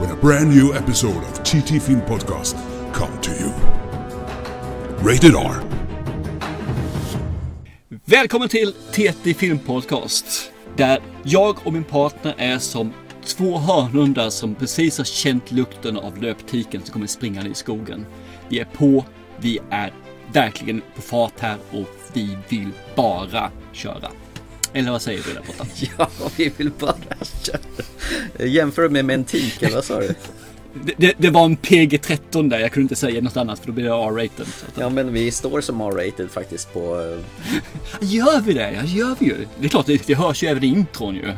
when a brand new episode of TT Film Podcast come to you. Rated R. Välkommen till TT Film Podcast. Där jag och min partner är som två hörnhundar som precis har känt lukten av löptiken som kommer springande i skogen. Vi är på, vi är verkligen på fart här och vi vill bara köra. Eller vad säger du där borta? Ja, vi vill bara köra. Jämför med mentik, eller vad sa du? Det, det, det var en PG-13 där, jag kunde inte säga något annat för då blir det R-rated. Ja, men vi står som R-rated faktiskt på... eh, Gör vi det? Ja, gör vi ju. Det är klart, det, det hörs ju även i intron ju.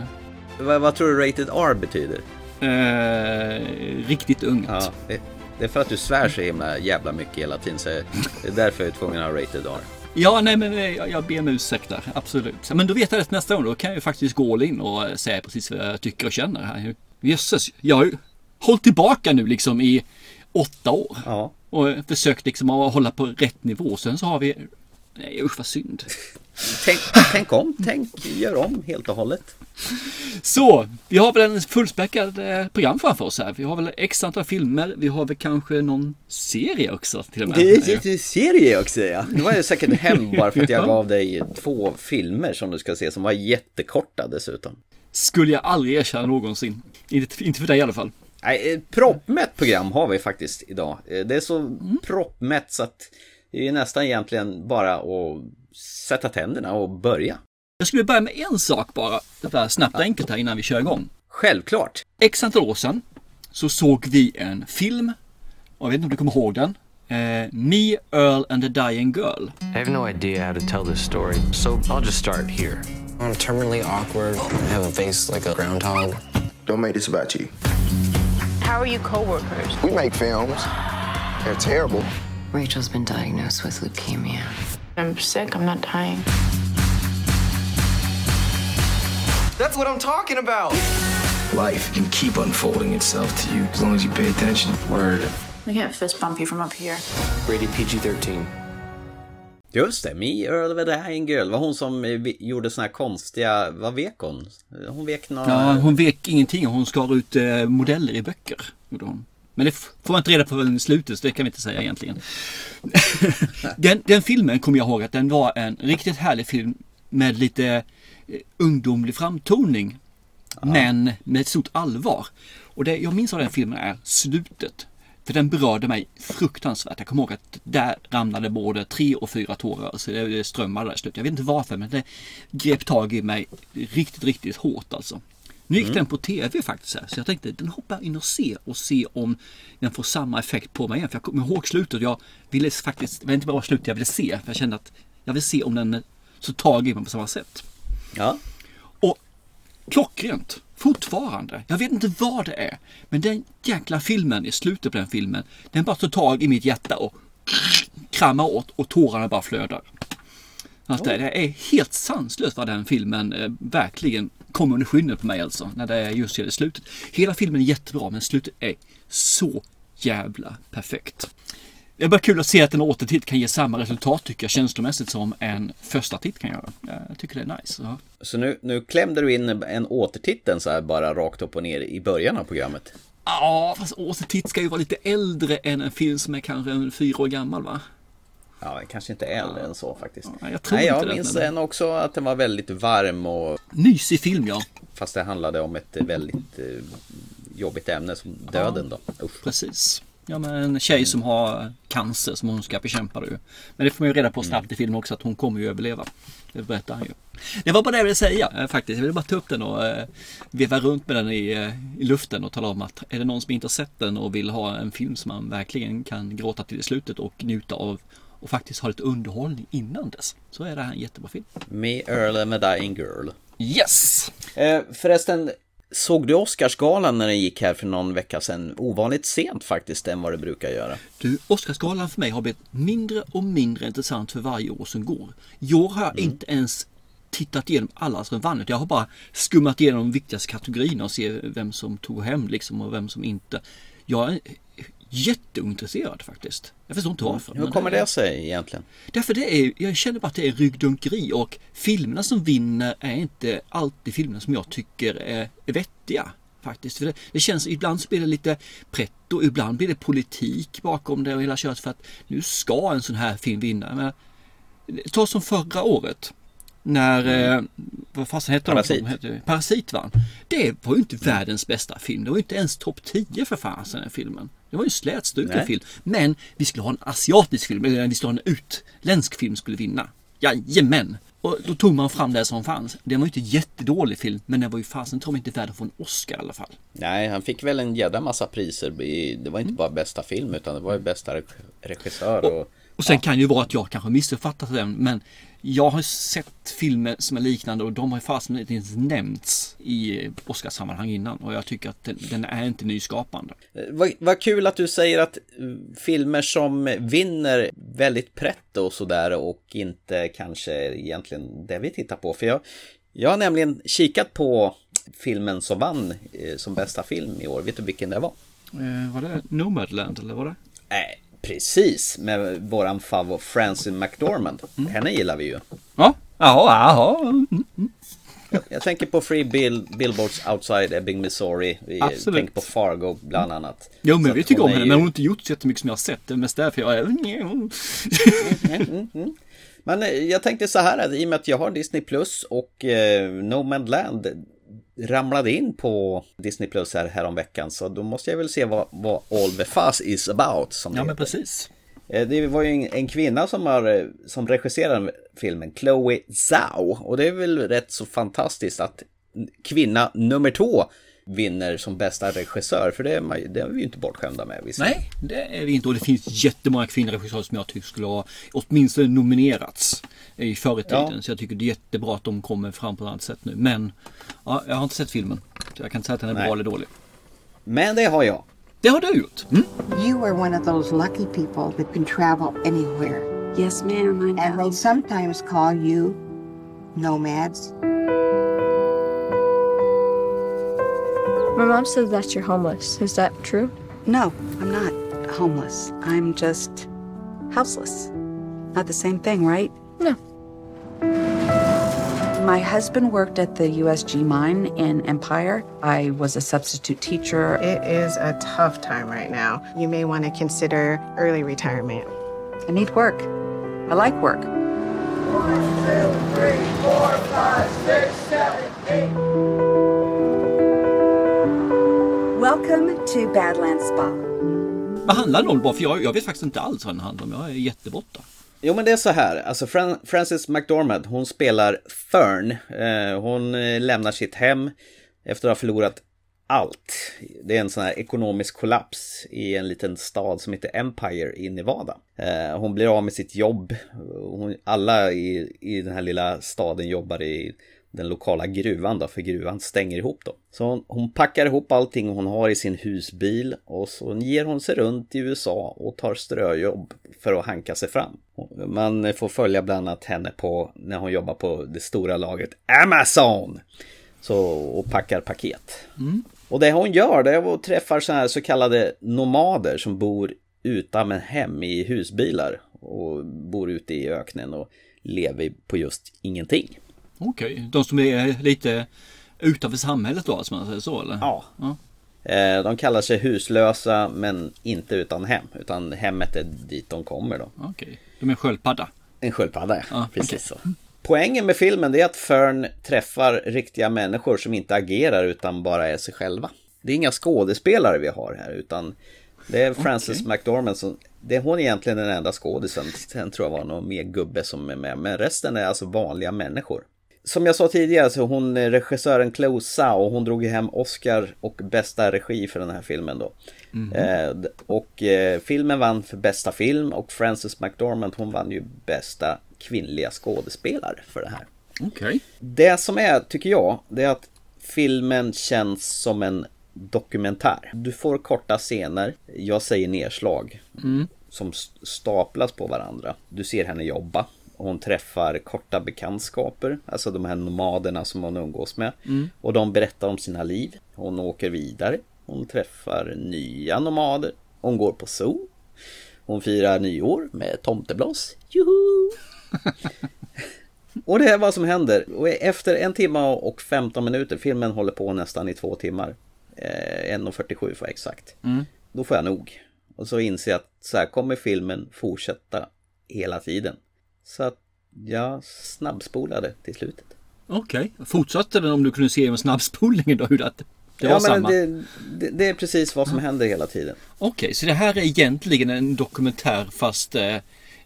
Vad, vad tror du rated R betyder? Eh, riktigt ungt. Ja, det, det är för att du svär så himla jävla mycket hela tiden, så det är därför jag är tvungen att ha rated R. Ja, nej men eh, jag, jag ber om ursäkt där. Absolut. Men då vet jag det nästa gång. Då kan jag ju faktiskt gå all in och eh, säga precis vad jag tycker och känner här. Jösses, jag har ju hållit tillbaka nu liksom i åtta år. Ja. Och eh, försökt liksom att hålla på rätt nivå. Sen så har vi... Nej usch vad synd. Tänk, tänk om, tänk, gör om helt och hållet. Så, vi har väl en fullspäckad eh, program framför oss här. Vi har väl x antal filmer. Vi har väl kanske någon serie också till och med. Det är serie också ja. Nu var jag säkert hem bara för att jag Ja. gav dig två filmer som du ska se som var jättekorta dessutom. Skulle jag aldrig erkänna någonsin. Inte, inte för dig i alla fall. Nej, ett proppmätt program har vi faktiskt idag. Eh, Det är så proppmätt så att det är nästan egentligen bara att sätta tänderna och börja. Jag skulle börja med en sak bara, det där snabbt och enkelt här innan vi kör igång. Självklart. X antal år sedan så såg vi en film, jag vet inte om du kommer ihåg den. Eh, Me, Earl and the Dying Girl. I have no idea how to tell this story, so I'll just start here. I'm terminally awkward. I have a face like a groundhog. Don't make this about you. How are you coworkers? We make films. They're terrible. Rachel's been diagnosed with leukemia. I'm sick. I'm not dying. That's what I'm talking about. Life can keep unfolding itself to you as long as you pay attention. Word. I can't fist bump you from up here. Rated PG-13. Just det, Me Earl with a Dying Girl. var hon som eh, vi- gjorde såna här konstiga, vad vek hon? Hon vek några... Ja, hon vek ingenting hon skar ut eh, modeller i böcker. gjorde hon. Men det får man inte reda på förrän i slutet, så det kan vi inte säga egentligen. den, den filmen kommer jag ihåg att den var en riktigt härlig film med lite eh, ungdomlig framtoning. Men med ett stort allvar. Och det jag minns av den filmen är slutet. För den berörde mig fruktansvärt. Jag kommer ihåg att där ramlade både tre och fyra tårar. Det, det strömmade där i slutet. Jag vet inte varför men det grep tag i mig riktigt, riktigt hårt alltså. Nu gick den på tv faktiskt här, så jag tänkte den hoppar in och se och se om den får samma effekt på mig igen. För jag kommer ihåg slutet. Jag ville faktiskt, var inte bara slutet jag ville se. För jag kände att jag vill se om den så tag i mig på samma sätt. Ja. Och klockrent. Fortfarande. Jag vet inte vad det är. Men den jäkla filmen i slutet på den filmen. Den bara tar tag i mitt hjärta och kramar åt och tårarna bara flödar. Alltså, det är helt sanslöst vad den filmen eh, verkligen kommer under skyndet på mig alltså. När det är just i slutet. Hela filmen är jättebra men slutet är så jävla perfekt. Det är bara kul att se att en återtitt kan ge samma resultat tycker jag känslomässigt som en första titt kan göra. Jag tycker det är nice. Ja. Så nu, nu klämde du in en återtiteln så här bara rakt upp och ner i början av programmet. Ja, fast återtitt ska ju vara lite äldre än en film som är kanske en fyra år gammal va? Ja, kanske inte äldre än så faktiskt. Ja, jag tror Nej, jag inte minns den också att den var väldigt varm och Mysig film ja. fast det handlade om ett väldigt eh, jobbigt ämne som döden då. Usch. Precis. Ja men en tjej som har cancer som hon ska bekämpa det ju. Men det får man ju reda på snabbt i filmen också att hon kommer ju överleva. Det berättar han ju. Det var bara det jag ville säga eh, faktiskt. Jag ville bara ta upp den och eh, veva runt med den i, eh, i luften och tala om att är det någon som inte har sett den och vill ha en film som man verkligen kan gråta till i slutet och njuta av och faktiskt ha lite underhållning innan dess. Så är det här en jättebra film. Me Earl and a Dying Girl. Yes! Eh, förresten, Såg du Oscarsgalan när den gick här för någon vecka sedan? Ovanligt sent faktiskt än vad det brukar göra. Du, Oscarsgalan för mig har blivit mindre och mindre intressant för varje år som går. I år har jag Mm. inte ens tittat igenom alla som vann. Jag har bara skummat igenom de viktigaste kategorierna och se vem som tog hem liksom och vem som inte. Jag är jätteointresserad faktiskt. Jag förstår inte varför. Hur kommer det sig egentligen? Därför det är, jag känner bara att det är ryggdunkeri och filmerna som vinner är inte alltid filmerna som jag tycker är, vettiga. Faktiskt. För det, det känns, ibland så blir det lite pretto, ibland blir det politik bakom det och hela köret för att nu ska en sån här film vinna. Men, ta som förra året. När, eh, vad fasen hette Parasit. de? Parasit vann. Det var ju inte världens bästa film. Det var ju inte ens topp 10 för fasen den filmen. Det var ju en slätstruken Nej. film. Men vi skulle ha en asiatisk film, eller vi skulle ha en utländsk film skulle vinna. Jajamän! Och då tog man fram det som fanns. Det var ju inte jättedålig film, men den var ju fasen tror jag inte värd att få en Oscar i alla fall. Nej, han fick väl en jädra massa priser. Det var Mm. inte bara bästa film utan det var ju bästa reg- regissör och... Och sen kan ju vara att jag kanske missuppfattat den, men jag har sett filmer som är liknande och de har ju fasen inte ens nämnts i Oscarssammanhang innan och jag tycker att den, den är inte nyskapande. Eh, Vad, vad kul att du säger att eh, filmer som vinner väldigt pretto och sådär och inte kanske egentligen det vi tittar på. För jag, jag har nämligen kikat på filmen som vann eh, som bästa film i år. Vet du vilken det var? Eh, var det Nomadland eller var det? Nej, precis med våran favorit Frances McDormand. Henne gillar vi ju. Ja, jaha, jaha. Mm. Jag tänker på Free Bill, Billboards Outside Ebbing, Missouri. Vi Absolut. tänker på Fargo bland annat. Jo men vi tycker om henne ju- men hon har inte gjort så jättemycket som jag har sett. Det är mest därför jag är... Men eh, jag tänkte så här att i och med att jag har Disney Plus och eh, No Man Land ramlade in på Disney Plus här häromveckan så då måste jag väl se vad, vad All the Fuzz is about. Som Ja men heter. precis. Eh, Det var ju en, en kvinna som, har, eh, som regisserar filmen, Chloe Zhao. Och det är väl rätt så fantastiskt att kvinna nummer två vinner som bästa regissör. För det är, man, det är vi ju inte bortskämda med. visst. Nej, det är vi inte och det finns jättemånga kvinnliga regissörer som jag tycker skulle ha åtminstone nominerats i förr i tiden. Ja. Så jag tycker det är jättebra att de kommer fram på ett annat sätt nu. Men ja, jag har inte sett filmen. Så jag kan inte säga att den är Nej. bra eller dålig. Men det har jag. Det har du gjort. Mm. You are one of those lucky people that can travel anywhere. Yes, ma'am, I And know. they sometimes call you nomads. My mom says that you're homeless. Is that true? No, I'm not homeless. I'm just houseless. Not the same thing, right? No. My husband worked at the USG mine in Empire. I was a substitute teacher. It is a tough time right now. You may want to consider early retirement. I need work. I like work. Welcome to Badlands Spa. Vad handlar den om bara? För jag, jag vet faktiskt inte alls vad den handlar om. Jag är jätteborta. Jo men det är så här, alltså Fran Frances McDormand, hon spelar Fern. Eh, hon eh, lämnar sitt hem efter att ha förlorat allt. Det är en sån här ekonomisk kollaps i en liten stad som heter Empire i Nevada. Eh, hon blir av med sitt jobb. Hon, alla i, i den här lilla staden jobbar i den lokala gruvan då, för gruvan stänger ihop då. Så hon, hon packar ihop allting hon har i sin husbil och så ger hon sig runt i USA och tar ströjobb för att hanka sig fram. Man får följa bland annat henne på när hon jobbar på det stora lagret Amazon. Så, och packar paket. Och det hon gör det är att träffa så här så kallade nomader som bor utan hem i husbilar och bor ute i öknen och lever på just ingenting. Okej, de som är lite utanför samhället då, som man säger så eller? Ja. ja. Eh, De kallar sig huslösa men inte utan hem, utan hemmet är dit de kommer då. Okej, de är en sköldpadda. En sköldpadda, ja. Ja, Precis så. Poängen med filmen är att Fern träffar riktiga människor som inte agerar utan bara är sig själva. Det är inga skådespelare vi har här utan det är Frances McDormand som det är hon egentligen den enda skådisen. Sen tror jag var någon mer gubbe som är med. Men resten är alltså vanliga människor. Som jag sa tidigare så hon är regissören Chloe Zhao och hon drog ju hem Oscar och bästa regi för den här filmen då. Mhm. Eh, och eh, filmen vann för bästa film och Frances McDormand hon vann ju bästa kvinnliga skådespelare för det här. Okej. Det som är, tycker jag, det är att filmen känns som en dokumentär. Du får korta scener, jag säger nedslag, Mm. som staplas på varandra. Du ser henne jobba. Hon träffar korta bekantskaper, alltså de här nomaderna som hon umgås med. Mm. Och de berättar om sina liv. Hon åker vidare. Hon träffar nya nomader. Hon går på zoo. Hon firar nyår med tomteblås. Juhu! och det är vad som händer. Och efter en timme och 15 minuter, filmen håller på nästan i två timmar. Eh, 1.47 för att vara exakt. Mm. Då får jag nog. Och så inser jag att så här kommer filmen fortsätta hela tiden. Så att jag snabbspolade till slutet. Okej, fortsatte den om du kunde se med snabbspolningen då? Hur att det var ja, men samma? det, det, det är precis vad som händer hela tiden. Okej, så det här är egentligen en dokumentär fast eh,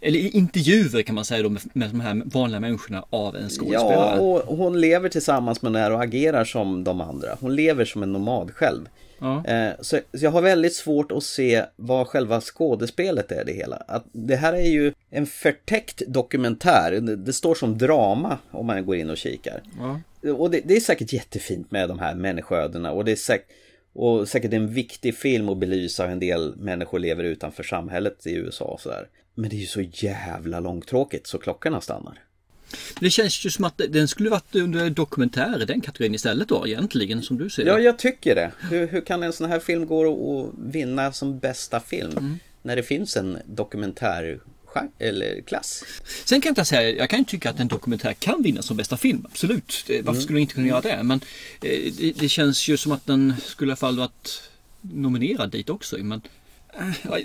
eller intervjuer kan man säga då med, med de här vanliga människorna av en skådespelare. Ja, och hon lever tillsammans med den här och agerar som de andra. Hon lever som en nomad själv. Ja. Eh, Så, så jag har väldigt svårt att se vad själva skådespelet är det hela. Att det här är ju en förtäckt dokumentär. Det, det står som drama om man går in och kikar. Ja. Och det, det är säkert jättefint med de här människoödena och det är säkert och säkert en viktig film att belysa hur en del människor lever utanför samhället i USA och sådär. Men det är ju så jävla långtråkigt så klockorna stannar. Det känns ju som att den skulle varit under dokumentär i den kategorin istället då egentligen som du ser Ja, det. jag tycker det. Hur, hur kan en sån här film gå och vinna som bästa film? När det finns en dokumentär eller klass. Sen kan jag inte säga, jag kan ju tycka att en dokumentär kan vinna som bästa film, absolut. Det- Varför Mm. skulle den inte kunna göra det? Men eh, det, det känns ju som att den skulle i alla fall varit nominerad dit också. Men eh,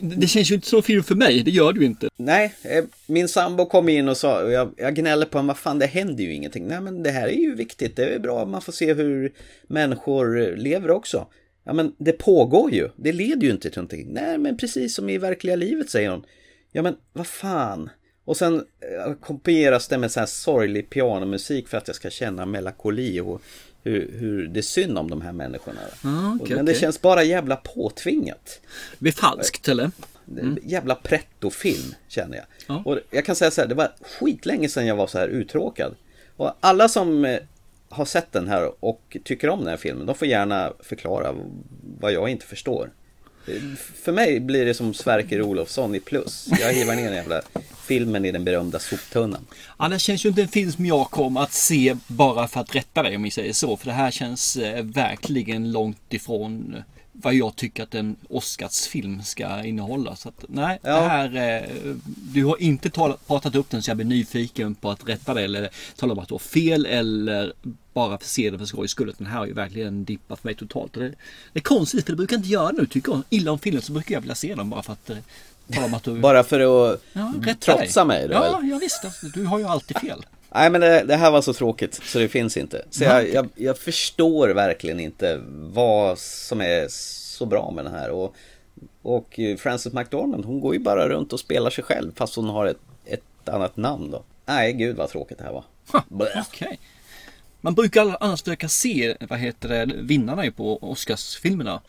det känns ju inte som en film för mig, det gör du inte. Nej, eh, min sambo kom in och sa, och jag, jag gnäller på honom, vad fan det händer ju ingenting. Nej men det här är ju viktigt, det är bra, man får se hur människor lever också. Ja men det pågår ju, det leder ju inte till någonting. Nej men precis som i verkliga livet säger hon. Ja men vad fan. Och sen eh, kopieras det med så här sorglig pianomusik för att jag ska känna melankoli och hur, hur det är synd om de här människorna. Ah, okej, men det okej. känns bara jävla påtvingat. Det är falskt eller? Mm. Jävla pretto-film känner jag. Ja. Och jag kan säga så här, det var skitlänge sedan jag var så här uttråkad. Och alla som eh, har sett den här och tycker om den här filmen, de får gärna förklara vad jag inte förstår. För mig blir det som Sverker Olofsson i plus. Jag hivar ner den jävla filmen i den berömda soptunnan. Ja, det känns ju inte en film som jag kommer att se bara för att rätta dig om vi säger så. För det här känns eh, verkligen långt ifrån eh, vad jag tycker att en Oscarsfilm ska innehålla. Så att, nej, Ja. det här, eh, du har inte talat, pratat upp den så jag blir nyfiken på att rätta dig eller tala om att du har fel eller bara för se det för skojs skull. Den här har ju verkligen dippat för mig totalt. Det, det är konstigt för det brukar jag inte göra nu. Tycker jag illa om filmen så brukar jag vilja se den bara för att eh, tala om att du... Bara för att Ja, trotsa mig då? Ja, ja visst. Du har ju alltid fel. Nej men det, det här var så tråkigt så det finns inte. Så Ja, jag, jag, jag förstår verkligen inte vad som är så bra med den här. Och, och Frances McDormand hon går ju bara runt och spelar sig själv fast hon har ett, ett annat namn då. Nej gud vad tråkigt det här var. Okej. Man brukar annars försöka se, vad heter det, vinnarna på Oscarsfilmerna.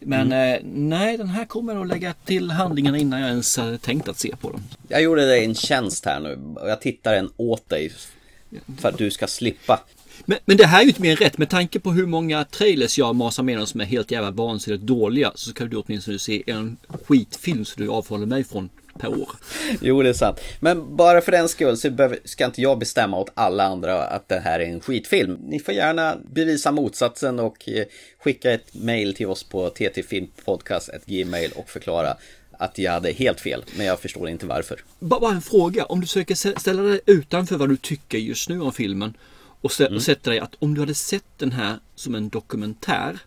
Men eh, nej, den här kommer att lägga till handlingarna innan jag ens hade tänkt att se på dem. Jag gjorde dig en tjänst här nu jag tittar en åt dig för att du ska slippa. Men, men det här är ju inte mer än rätt. Med tanke på hur många trailers jag masar med dem som är helt jävla vansinnigt dåliga så ska du åtminstone se en skitfilm så du avhåller mig från per år. Jo, det är sant. Men bara för den skull så behöver, ska inte jag bestämma åt alla andra att det här är en skitfilm. Ni får gärna bevisa motsatsen och eh, skicka ett mail till oss på ttfilmpodcast.gmail och förklara att jag hade helt fel, men jag förstår inte varför. Bara en fråga. Om du försöker ställa dig utanför vad du tycker just nu om filmen och, stä- och sätta dig att om du hade sett den här som en dokumentär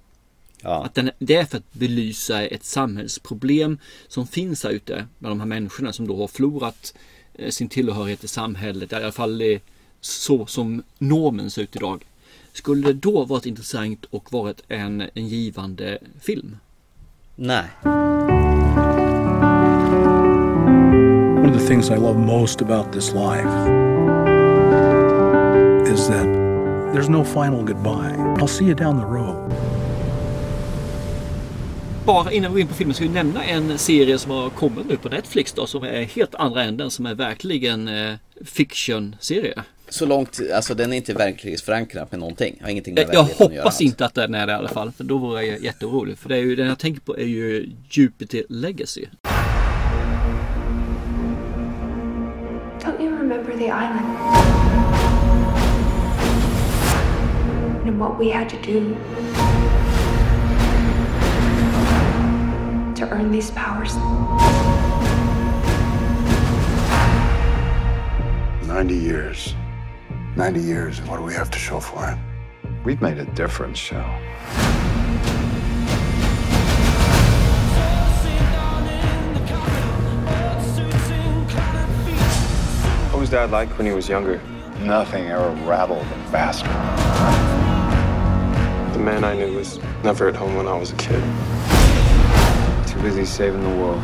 Att den, det är för att belysa ett samhällsproblem som finns där ute bland de här människorna som då har förlorat eh, sin tillhörighet till samhället. I alla fall så som normen ser ut idag. Skulle det då varit intressant och varit en, en givande film? Nej. One of the things I love most about this life is that there's no final goodbye. I'll see you down the road. Bara innan vi går in på filmen ska vi nämna en serie som har kommit nu på Netflix då som är helt andra änden som är verkligen eh, fiction-serie. Så långt, alltså den är inte verklighetsförankrad med någonting. Har ingenting med Jag att göra hoppas alls. inte att den är det i alla fall. För då vore jag jätteorolig. För det är ju, den jag tänker på är ju Jupiter Legacy. Don't you remember the island? And what we had to do to earn these powers? 90 years. 90 years, and what do we have to show for it? We've made a difference, Shell. What was Dad like when he was younger? Nothing ever rattled him faster. The man I knew was never at home when I was a kid. Too busy saving the world.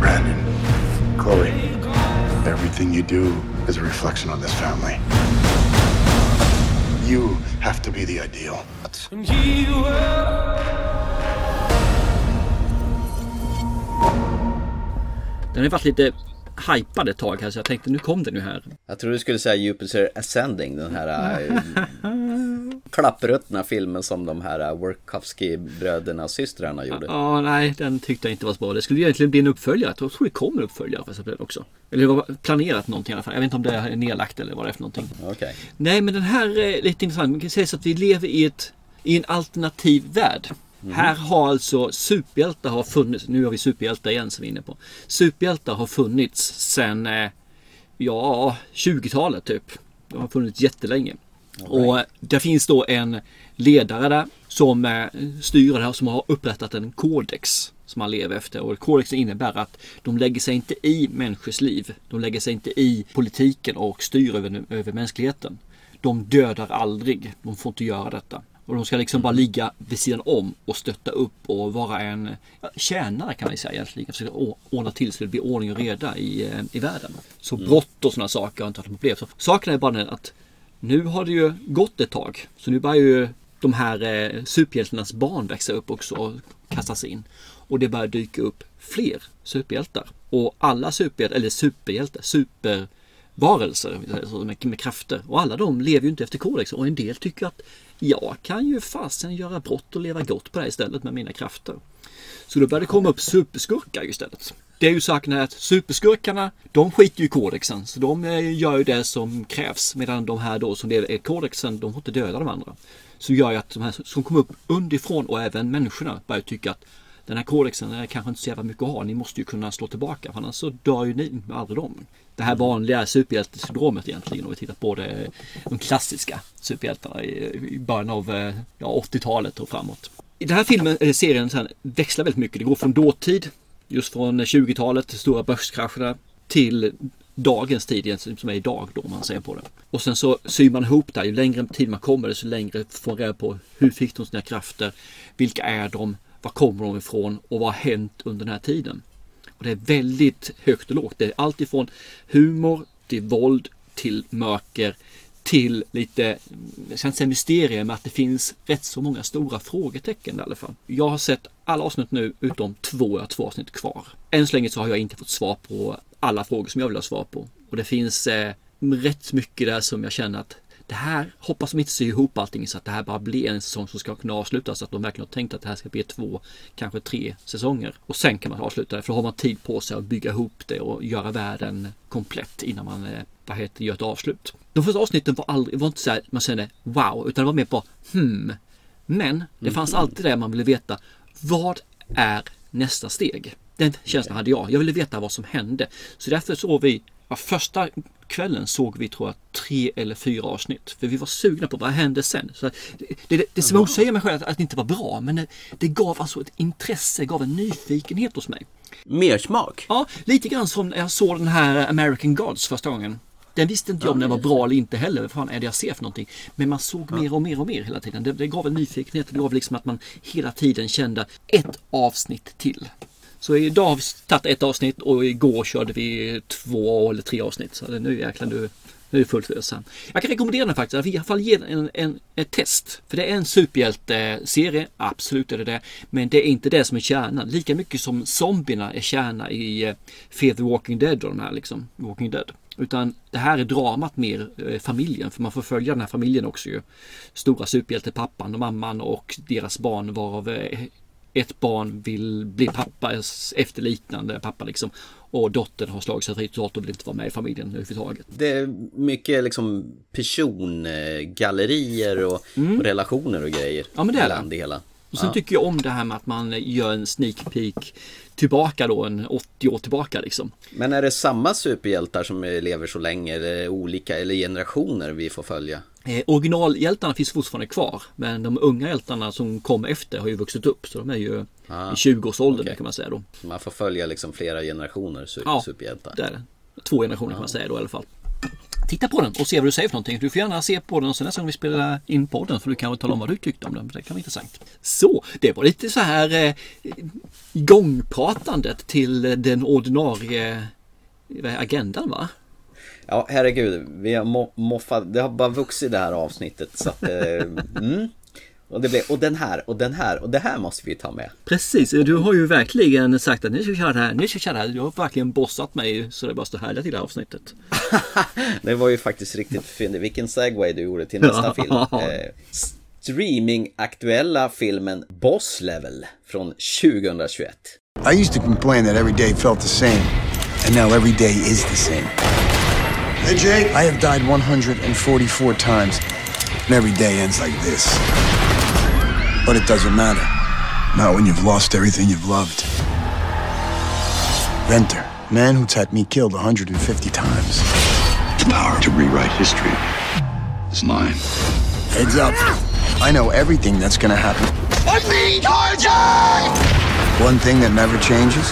Brandon, Chloe, everything you do is a reflection on this family. You have to be the ideal. Den har varit lite hypad ett tag här så jag tänkte nu kom den ju här. Jag tror du skulle säga Jupiter Ascending, den här äh, klappruttna filmen som de här äh, Wachowski-bröderna och systrarna gjorde. Ja, nej, den tyckte jag inte var så bra. Det skulle egentligen bli en uppföljare. Jag tror det kommer en uppföljare också. Eller det var planerat någonting i alla fall. Jag vet inte om det är nedlagt eller vad det är för någonting. Okej. Nej, men den här är lite intressant. Man kan säga så att vi lever i, ett, i en alternativ värld. Här har alltså superhjältar har funnits. Nu har vi superhjältar igen som vi är inne på. Superhjältar har funnits sedan eh, ja, 20-talet typ. De har funnits jättelänge. Och eh, det finns då en ledare där som eh, styr det här som har upprättat en kodex som man lever efter. Och kodexen innebär att de lägger sig inte i människors liv. De lägger sig inte i politiken och styr över, över mänskligheten. De dödar aldrig. De får inte göra detta. Och de ska liksom bara ligga vid sidan om och stötta upp och vara en tjänare kan man säga egentligen. Försöka ordna till så det blir ordning och reda i, eh, i världen. Så brott och sådana saker har inte något problem. Så saken är bara den att nu har det ju gått ett tag. Så nu börjar ju de här eh, superhjältarnas barn växa upp också och kastas in. Och det börjar dyka upp fler superhjältar. Och alla superhjältar, eller superhjältar, supervarelser med, med krafter. Och alla de lever ju inte efter kodex. Och en del tycker att jag kan ju fasen göra brott och leva gott på det här istället med mina krafter. Så då börjar det komma upp superskurkar istället. Det är ju saken att superskurkarna, de skiter ju i kodexen. Så de eh, gör ju det som krävs. Medan de här då som lever i kodexen, de får inte döda de andra. Så gör ju att de här som kommer upp underifrån och även människorna börjar tycka att den här kodexen är kanske inte så jävla mycket att ha. Ni måste ju kunna slå tillbaka. För annars så dör ju ni aldrig dem. Det här vanliga superhjältesyndromet egentligen. Om vi tittar på det, de klassiska superhjältarna i, början av eh, ja, 80-talet och framåt. I den här filmen, serien, sen, växlar väldigt mycket. Det går från dåtid, just från 20-talet, stora börskrascherna, till dagens tid egentligen, som är idag då om man ser på det. Och sen så syr man ihop det. Ju längre tid man kommer desto längre får man reda på hur fick de sina krafter? Vilka är de? Var kommer de ifrån? Och vad har hänt under den här tiden? Och det är väldigt högt och lågt. Det är allt ifrån humor till våld till mörker till lite, jag ska inte säga mysterier, men att det finns rätt så många stora frågetecken i alla fall. Jag har sett alla avsnitt nu utom två, jag har två avsnitt kvar. Än så länge så har jag inte fått svar på alla frågor som jag vill ha svar på. Och det finns eh, rätt mycket där som jag känner att det här hoppas de inte sy ihop allting så att det här bara blir en säsong som ska kunna avslutas. Så att de verkligen har tänkt att det här ska bli två, kanske tre säsonger. Och sen kan man avsluta det för då har man tid på sig att bygga ihop det och göra världen komplett innan man eh, vad heter, gör ett avslut. De första avsnitten var aldrig, var inte så här man kände wow, utan det var mer bara hmm. Men det fanns alltid det man ville veta. Vad är nästa steg? Den känslan hade jag. Jag ville veta vad som hände. Så därför såg vi, ja, första kvällen såg vi tror jag tre eller fyra avsnitt. För vi var sugna på vad hände sen. Så det, det, det, det motsäger mig själv att, att det inte var bra. Men det, det gav alltså ett intresse, gav en nyfikenhet hos mig. Mer smak? Ja, lite grann som när jag såg den här American Gods första gången. Den visste inte jag om den var bra eller inte heller. Vad fan är det jag ser för någonting? Men man såg mer och mer och mer hela tiden. Det, det gav en nyfikenhet. Det gav liksom att man hela tiden kände ett avsnitt till. Så idag har vi tagit ett avsnitt och igår körde vi två eller tre avsnitt. Så nu jäklar nu, Nu är det fullt ös här. Jag kan rekommendera den faktiskt, att i alla fall ge den en, en, ett test. För det är en superhjälteserie, absolut är det det. Men det är inte det som är kärnan. Lika mycket som zombierna är kärna i eh, Fear the Walking Dead och de här liksom, Walking Dead. Utan det här är dramat mer eh, familjen, för man får följa den här familjen också ju. Stora superhjälte, pappan och mamman och deras barn varav eh, ett barn vill bli pappa, efterliknande pappa liksom. Och dottern har slagit sig fri totalt och vill inte vara med i familjen överhuvudtaget. Det är mycket liksom persongallerier och, mm. och relationer och grejer. Ja men det är det hela. Och sen ja. tycker jag om det här med att man gör en sneak peek tillbaka då, en 80 år tillbaka liksom. Men är det samma superhjältar som lever så länge eller olika eller generationer vi får följa? Eh, originalhjältarna finns fortfarande kvar men de unga hjältarna som kom efter har ju vuxit upp så de är ju ah, i 20-årsåldern okay. kan man säga då. Man får följa liksom flera generationer su ja, superhjältar? det. Två generationer ja. kan man säga då i alla fall. Titta på den och se vad du säger för någonting. Du får gärna se på den och sen nästa gång vi spelar in podden får du kanske tala om vad du tyckte om den. Det kan vara intressant. Så, det var lite så här eh, igångpratandet till den ordinarie eh, agendan va? Ja, herregud. Vi har moffat. Det har bara vuxit det här avsnittet. Så att, eh, mm. Och, det blev, och den här och den här och det här måste vi ta med. Precis, du har ju verkligen sagt att nu ska vi köra det här, nu ska vi köra det här. Du har verkligen bossat mig så det bara står härligt i det här avsnittet. det var ju faktiskt riktigt fint. Vilken segway du gjorde till nästa film. Eh, streaming-aktuella filmen Boss Level från 2021. I used to complain that every day felt the same. And now every day is the same. Hey Jake. I have died 144 times. And every day ends like this. But it doesn't matter. Not when you've lost everything you've loved. Venter, man who's had me killed 150 times. The power to rewrite history is mine. Heads up. I know everything that's gonna happen. I'm being tortured! One thing that never changes.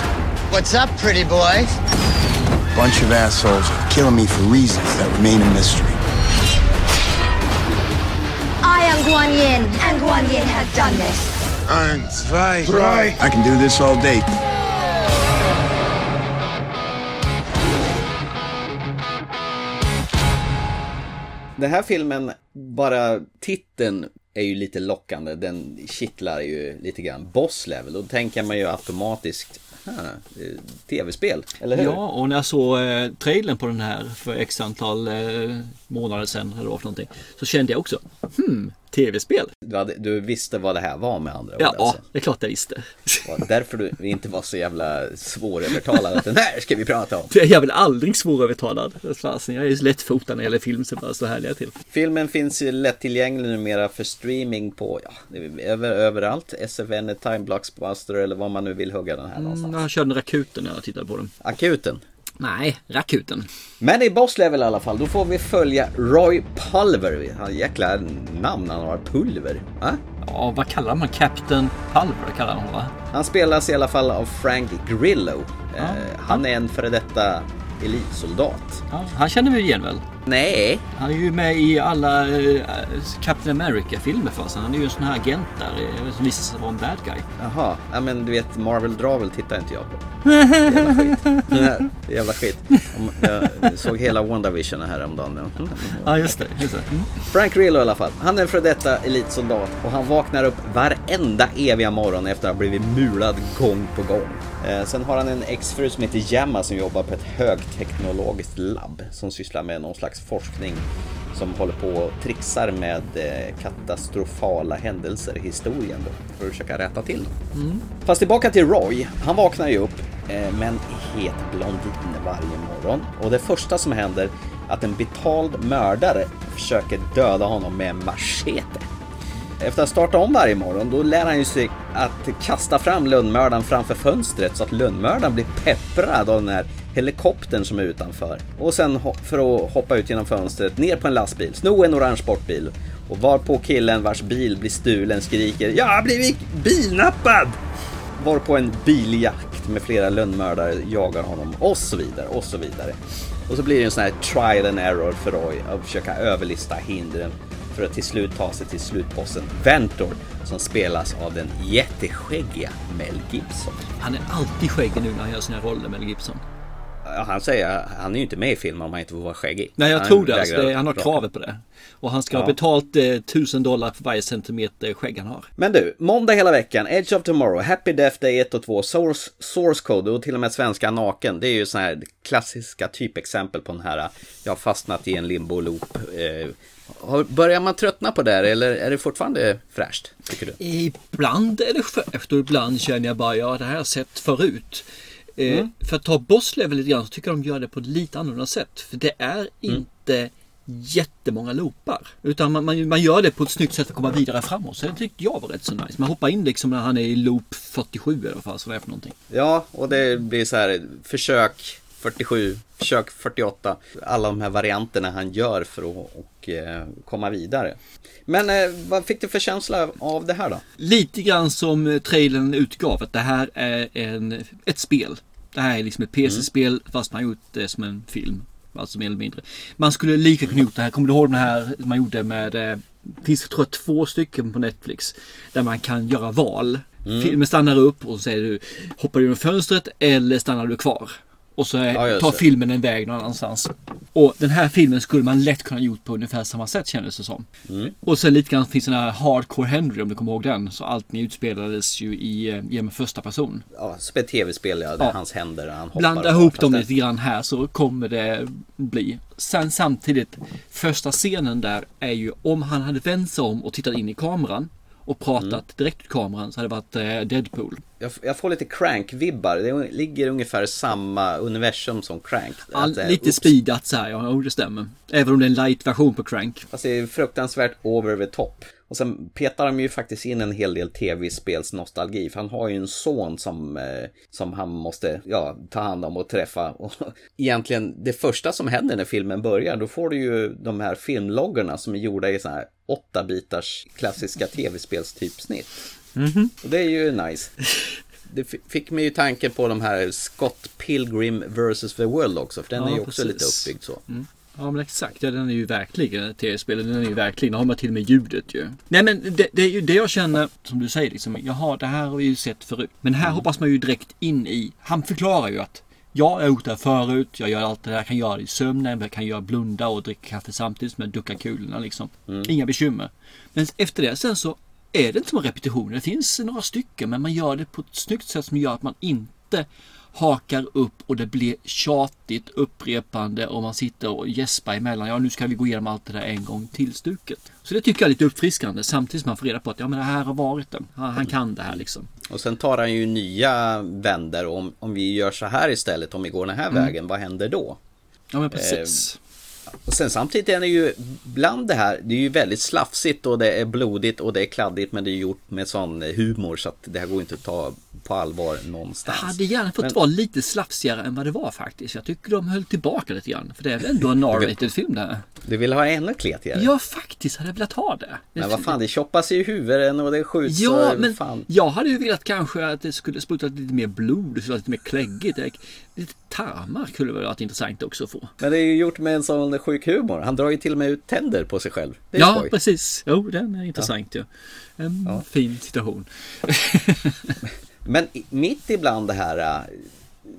What's up, pretty boy? Bunch of assholes are killing me for reasons that remain a mystery. I am Guan Yin, and Guan Yin has done this. Eins, zwei, drei. I can do this all day. Den här filmen, bara titeln är ju lite lockande. Den kittlar ju lite grann. Boss level. Då tänker man ju automatiskt Eh, tv-spel, eller hur? Ja, och när jag såg eh, trailern på den här för x antal eh, månader sedan eller vad för någonting så kände jag också, hmm, tv-spel. Du, hade, du, visste vad det här var med andra ord? Ja, alltså. det är klart jag visste. därför du inte var så jävla svårövertalad att den här ska vi prata om. Jag är väl aldrig svårövertalad. Jag är så lättfotad när det gäller film så bara så härliga till. Filmen finns ju lättillgänglig numera för streaming på, ja, över, överallt. SFN, Time Blockbuster eller vad man nu vill hugga den här mm, någonstans. Mm, jag körde Rakuten när jag tittade på den. Akuten? Nej, Rakuten. Men i Boss Level i alla fall, då får vi följa Roy Pulver. Han jäkla namn han har, Pulver. Va? Ja, vad kallar man Captain Pulver? Kallar han va? Han spelas i alla fall av Frank Grillo. Ja, eh, han är en före detta elitsoldat. Ja, han känner vi igen väl? Nej. Han är ju med i alla uh, Captain America-filmer för sig. Han är ju en sån här agent där eh, som visar sig vara en bad guy. Jaha, ja men du vet Marvel Dravel tittar inte jag på. Jävla skit. Jävla skit. Jag såg hela WandaVision häromdagen. Ja just det. Just det. Mm. Frank Grillo i alla fall. Han är för detta elitsoldat och han vaknar upp varenda eviga morgon efter att ha blivit mulad gång på gång. Eh, sen har han en exfru som heter Gemma som jobbar på ett högteknologiskt labb som sysslar med någon slags forskning som håller på och trixar med eh, katastrofala händelser i historien då, för att försöka rätta till dem. Mm. Fast tillbaka till Roy. Han vaknar ju upp eh, med en het blondin varje morgon och det första som händer är att en betald mördare försöker döda honom med en machete. Efter att starta om varje morgon, då lär han ju sig att kasta fram lönnmördaren framför fönstret så att lönnmördaren blir pepprad av den här helikoptern som är utanför. Och sen för att hoppa ut genom fönstret, ner på en lastbil, sno en orange sportbil. Och varpå killen vars bil blir stulen skriker “Jag har blivit bilnappad!” Varpå en biljakt med flera lönnmördare jagar honom och så vidare och så vidare. Och så blir det en sån här trial and error för Roy att försöka överlista hindren för att till slut ta sig till slutbossen Ventor som spelas av den jätteskäggiga Mel Gibson. Han är alltid skäggig nu när han gör sina roller, Mel Gibson. Ja, han säger han är ju inte med i filmen om han inte får vara skäggig. Nej, jag han tror det. Alltså, det han har kravet på det. Och han ska Ja. ha betalt eh, 1000 dollar för varje centimeter skägg han har. Men du, måndag hela veckan, Edge of Tomorrow, Happy Death Day 1 och 2, Source, source Code och till och med Svenska Naken. Det är ju sådana här klassiska typexempel på den här, jag har fastnat i en limbo-loop. Eh, börjar man tröttna på det här eller är det fortfarande fräscht, tycker du? Ibland är det fräscht och ibland känner jag bara, ja det här har jag sett förut. Eh, Mm. För att ta boss level lite grann så tycker jag de gör det på ett lite annorlunda sätt. För det är inte jättemånga loopar. Utan man, man, man gör det på ett snyggt sätt för att komma vidare framåt. Så det tyckte jag var rätt så nice. Man hoppar in liksom när han är i loop 47 eller vad fan det är för någonting. Ja, och det blir så här försök 47, försök 48. Alla de här varianterna han gör för att och, eh, komma vidare. Men eh, vad fick du för känsla av det här då? Lite grann som eh, trailern utgav att det här är en, ett spel. Det här är liksom ett PC-spel fast man har gjort det som en film. Alltså mer eller mindre. Man skulle lika kunna gjort det här. Kommer du ihåg den här man gjorde med eh, finns tror jag två stycken på Netflix. Där man kan göra val. Mm. Filmen stannar upp och så säger du hoppar du genom fönstret eller stannar du kvar. Och så är, Ja, tar filmen en väg någon annanstans. Och den här filmen skulle man lätt kunna gjort på ungefär samma sätt kändes det som. Mm. Och sen lite grann finns den här Hardcore Henry om du kommer ihåg den. Så allting utspelades ju i, eh, genom första person. Ja, som ett tv-spel, ja, där Ja. hans händer, han hoppar. Blanda ihop dem lite grann här så kommer det bli. Sen samtidigt, första scenen där är ju om han hade vänt sig om och tittat in i kameran och pratat Mm. direkt till kameran så hade det varit eh, Deadpool. Jag, jag får lite Crank-vibbar. Det ligger ungefär samma universum som Crank. All, eh, lite oops. speedat så här, ja det stämmer. Även om det är en light-version på Crank. Fast det är fruktansvärt over the top. Och sen petar de ju faktiskt in en hel del tv-spelsnostalgi. För han har ju en son som, eh, som han måste ja, ta hand om och träffa. Och egentligen det första som händer när filmen börjar, då får du ju de här filmloggorna som är gjorda i så här 8-bitars klassiska tv-spelstypsnitt. Mhm. Och det är ju nice. Det fick mig ju tanken på de här Scott Pilgrim vs. The World också, för den är ju också lite uppbyggd så. Mm. Ja men exakt, ja, den är ju verkligen ett tv-spel. Den är ju verkligen, har man till och med ljudet ju. Nej men det, det är ju det jag känner, som du säger liksom, jaha det här har vi ju sett förut. Men här hoppas man ju direkt in i, han förklarar ju att Ja, jag har gjort det här förut. Jag gör allt det där. Kan göra det i sömnen. Jag kan göra blunda och dricka kaffe samtidigt som jag duckar kulorna liksom. Inga bekymmer. Men efter det sen så är det inte som repetitioner. Det finns några stycken men man gör det på ett snyggt sätt som gör att man inte hakar upp och det blir tjatigt upprepande och man sitter och gäspar emellan. Ja, nu ska vi gå igenom allt det där en gång till stuket. Så det tycker jag är lite uppfriskande samtidigt som man får reda på att ja, men det här har varit det. Han, han kan det här liksom. Och sen tar han ju nya vänder om, om vi gör så här istället, om vi går den här Mm. vägen, vad händer då? Ja, men precis. Och sen samtidigt är det ju bland det här, det är ju väldigt slafsigt och det är blodigt och det är kladdigt men det är gjort med sån humor så att det här går inte att ta på allvar någonstans. Jag hade gärna fått Men- vara lite slafsigare än vad det var faktiskt. Jag tycker de höll tillbaka lite grann. För det är väl ändå en R-rated film det här. Du vill ha ännu kletigare? Ja, faktiskt hade jag velat ha det. Men vad fan, det choppas i huvudet och det skjuts Ja, och men fan. jag hade ju velat kanske att det skulle spruta lite mer blod, vara lite mer kläggigt. Lite tarmar skulle väl varit intressant också att få. Men det är ju gjort med en sån sjuk humor. Han drar ju till och med ut tänder på sig själv. Ja, skoj. precis. Jo, den är intressant ju. En fin situation. Men mitt ibland det här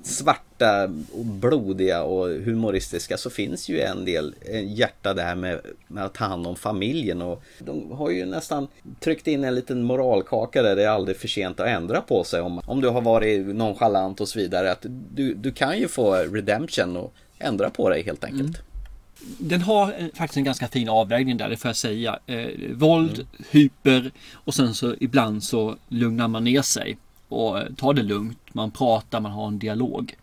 svarta och blodiga och humoristiska så finns ju en del hjärta det här med, med att ta hand om familjen och de har ju nästan tryckt in en liten moralkaka där det är aldrig för sent att ändra på sig om, om du har varit nonchalant och så vidare att du, du kan ju få redemption och ändra på dig helt enkelt. Den har eh, faktiskt en ganska fin avvägning där, det får jag säga. Eh, våld, hyper och sen så ibland så lugnar man ner sig och eh, tar det lugnt. Man pratar, man har en dialog.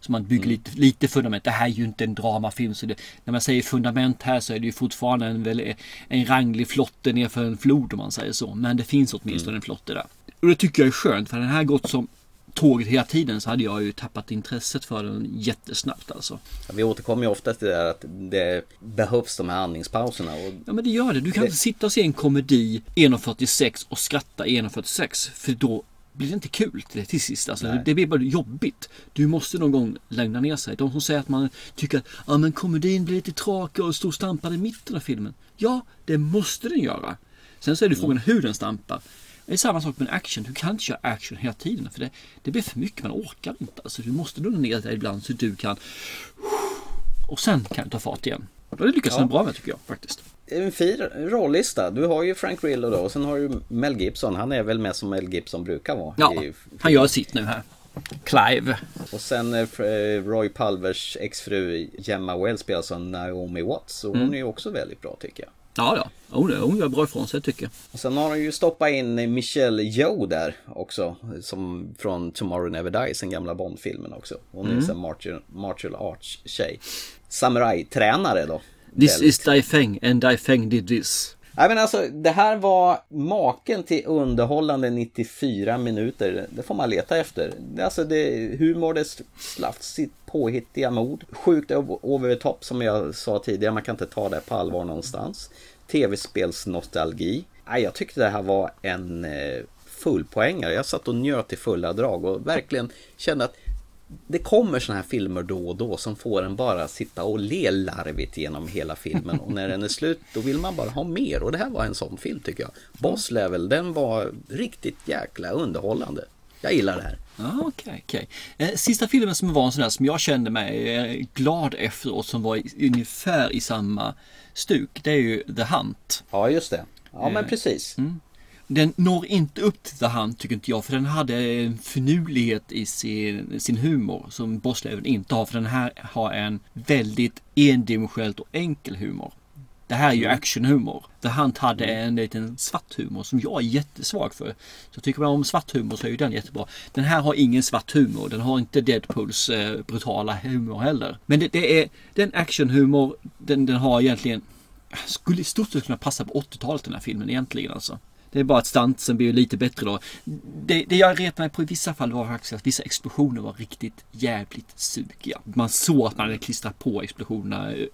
Så man bygger lite, lite fundament. Det här är ju inte en dramafilm. Så det, när man säger fundament här så är det ju fortfarande en, väl, en ranglig flotte nerför en flod om man säger så. Men det finns åtminstone en flotte där. Och det tycker jag är skönt för den här gått som tåget hela tiden så hade jag ju tappat intresset för den jättesnabbt alltså. Ja, Vi återkommer ju ofta till det där att det behövs de här andningspauserna. Och Ja men det gör det. Du kan Det- inte sitta och se en komedi 1.46 och skratta 1.46 för då blir det inte kul till, till sist. Alltså, det blir bara jobbigt. Du måste någon gång lugna ner sig. De som säger att man tycker att ja, men komedin blir lite tråkig och står stampad i mitten av filmen. Ja, det måste den göra. Sen så är det frågan hur den stampar. Det är samma sak med action. Du kan inte köra action hela tiden för det, det blir för mycket. Man orkar inte. Alltså, du måste lugna ner dig ibland så du kan och sen kan du ta fart igen. Och det lyckas Ja. han bra med tycker jag faktiskt. En fin rollista. Du har ju Frank Grillo då och sen har du Mel Gibson. Han är väl med som Mel Gibson brukar vara. Ja, i- han gör sitt nu här. Clive. Och sen eh, fr- Roy Palvers exfru Gemma Wells spelas av Naomi Watts. Och hon Mm. är ju också väldigt bra tycker jag. Ja, ja. Hon, hon gör bra ifrån sig tycker jag. Och sen har de ju stoppat in Michelle Yeoh där också. Som från Tomorrow Never Dies, den gamla Bond-filmen också. Hon är Mm. en martial, martial arts tjej. Samurai-tränare då. This Väldigt. is Dai Feng and Dai Feng did this. Nej men alltså det här var maken till underhållande 94 minuter. Det får man leta efter. Alltså det är humor, det är slafsigt påhittiga mod. Sjukt over over the top som jag sa tidigare. Man kan inte ta det på allvar någonstans. Tv-spelsnostalgi. Nej, jag tyckte det här var en eh, fullpoängare. Jag satt och njöt i fulla drag och verkligen kände att det kommer såna här filmer då och då som får en bara sitta och le larvigt genom hela filmen och när den är slut då vill man bara ha mer och det här var en sån film tycker jag. Boss Level, den var riktigt jäkla underhållande. Jag gillar det här. Okej, okej. Eh, Sista filmen som var en sån där som jag kände mig eh, glad efteråt som var ungefär i samma stuk. Det är ju The Hunt. Ja, just det. Ja, men Eh, precis. Mm. Den når inte upp till The Hunt tycker inte jag för den hade en finurlighet i sin, sin humor som Bossleven inte har för den här har en väldigt endimensionellt och enkel humor. Det här är ju Mm. actionhumor. The Hunt hade en liten svart humor som jag är jättesvag för. Så tycker man om svart humor så är ju den jättebra. Den här har ingen svart humor. Den har inte Deadpools eh, brutala humor heller. Men det, det är den actionhumor den, den har egentligen skulle i stort sett kunna passa på 80-talet den här filmen egentligen alltså. Det är bara att stansen blir lite bättre då. Det, det jag retade mig på i vissa fall var faktiskt att vissa explosioner var riktigt jävligt sugiga. Man såg att man hade klistrat på explosionerna eh,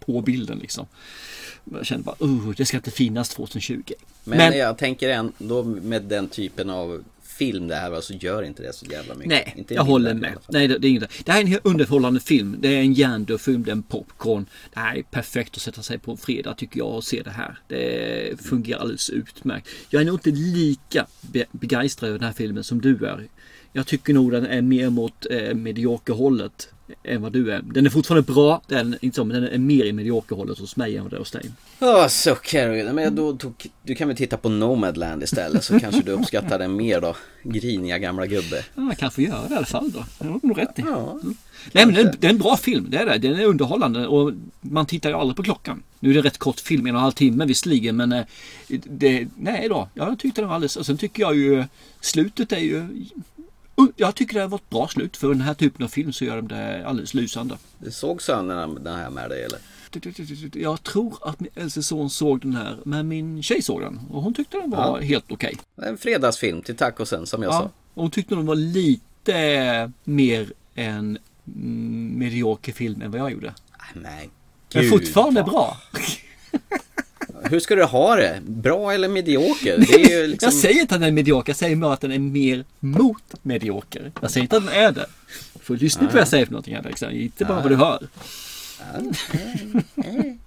på bilden liksom. Jag kände bara, uh, det ska inte finnas 2020. Men, jag tänker ändå med den typen av film det här var så gör inte det så jävla mycket. Nej, inte jag håller med. Nej, det, det är inget. Det här är en underhållande film. Det är en hjärndöd film, det är en popcorn. Det här är perfekt att sätta sig på en fredag tycker jag och se det här. Det fungerar alldeles utmärkt. Jag är nog inte lika be- begeistrad över den här filmen som du är. Jag tycker nog den är mer mot eh, mediokerhållet än vad du är. Den är fortfarande bra, den, inte så, men den är mer i mediokerhållet hos mig än vad det är hos dig. Åh, så Carolina. Men då, då, du kan väl titta på Nomadland istället så kanske du uppskattar den mer då. Griniga gamla gubbe. Ja, jag kanske göra det i alla fall då. Det har nog rätt i. Mm. Nej men det är, det är en bra film, det är det. Den är underhållande och man tittar ju aldrig på klockan. Nu är det rätt kort film, en och en halv timme visserligen men eh, det, nej då. Jag tyckte den var alldeles, och sen tycker jag ju slutet är ju jag tycker det varit ett bra slut för den här typen av film så gör de det alldeles lysande. Såg sönerna den här med dig eller? Jag tror att min äldste son såg den här men min tjej såg den och hon tyckte den var Ja. helt okej. En fredagsfilm till tacosen som jag Ja, sa. och hon tyckte den var lite mer en medioker film än vad jag gjorde. Nej. Men Gud, fortfarande vad- bra. Hur ska du ha det? Bra eller medioker? Liksom... Jag säger inte att den är medioker, jag säger bara att den är mer mot medioker. Jag säger inte att den är det. Du får lyssna på vad jag säger för någonting här liksom. Inte bara vad du hör.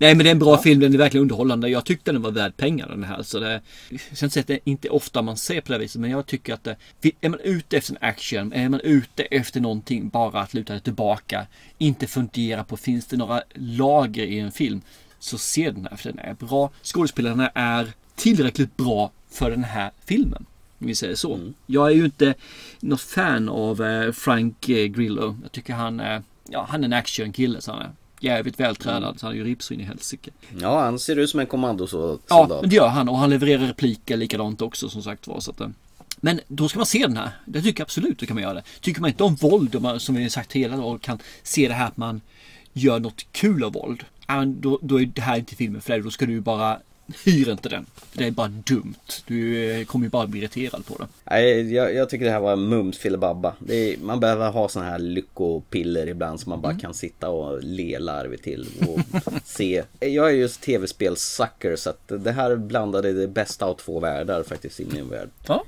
Nej men det är en bra film, den är verkligen underhållande. Jag tyckte den var värd pengar den här. Så det, inte säga att det är inte ofta man ser på det viset men jag tycker att det, är man ute efter en action, är man ute efter någonting bara att luta sig tillbaka, inte fundera på finns det några lager i en film, så se den här för den är bra. Skådespelarna är tillräckligt bra för den här filmen. Om vi säger så. Jag är ju inte något fan av eh, Frank eh, Grillo. Jag tycker han, eh, ja, han är en actionkille så han är jävligt vältränad. Så han är ju ripsvin i helsike. Ja, han ser ut som en kommandosoldat. Ja, men det gör han och han levererar repliker likadant också som sagt var. Så att, eh, men då ska man se den här. Det tycker jag absolut, då kan man göra det. Tycker man inte om våld, man, som vi har sagt hela dagen, kan se det här att man gör något kul av våld. Då, då är det här inte filmen för dig. Då ska du bara hyra inte den. Det är bara dumt. Du eh, kommer ju bara bli irriterad på det. Nej, jag, jag tycker det här var mums filibabba. Är, Man behöver ha sådana här lyckopiller ibland som man bara kan sitta och le larvigt till och se. Jag är just tv-spelssucker så att det här blandade det bästa av två världar faktiskt i min värld. Ja.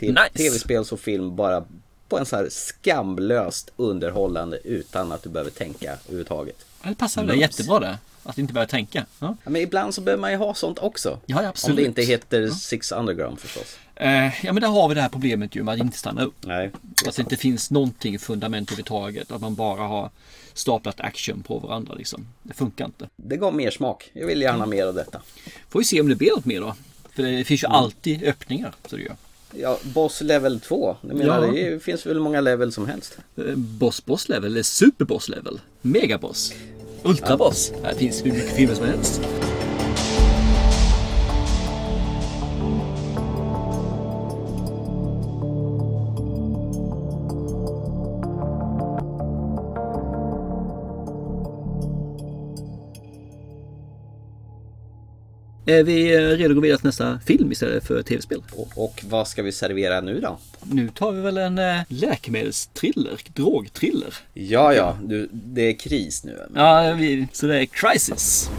Nice. Tv-spels och film bara på en så här skamlöst underhållande utan att du behöver tänka överhuvudtaget. Det passar väl jättebra det. Att inte börja tänka. Ja. Ja, men ibland så behöver man ju ha sånt också. Ja, absolut. Om det inte heter Six Underground förstås. Eh, ja men där har vi det här problemet ju med att inte stanna upp. Nej. Att det inte finns någonting fundament överhuvudtaget. Att man bara har staplat action på varandra liksom. Det funkar inte. Det gav mer smak. Jag vill gärna mer av detta. Får vi se om det blir något mer då. För det finns ju alltid öppningar. Så det gör. Ja, Boss Level 2. Jag menar, Ja. det finns väl många level som helst. Eh, Boss Boss level, eller Super Boss level. Megaboss. Ultraboss. Det finns hur mycket filmer som helst. Vi eh, redo att gå vidare till nästa film istället för tv-spel? Och, och vad ska vi servera nu då? Nu tar vi väl en eh, läkemedelstriller, drogtriller. Ja, ja, du, det är kris nu. Ja, vi, så det är Crisis.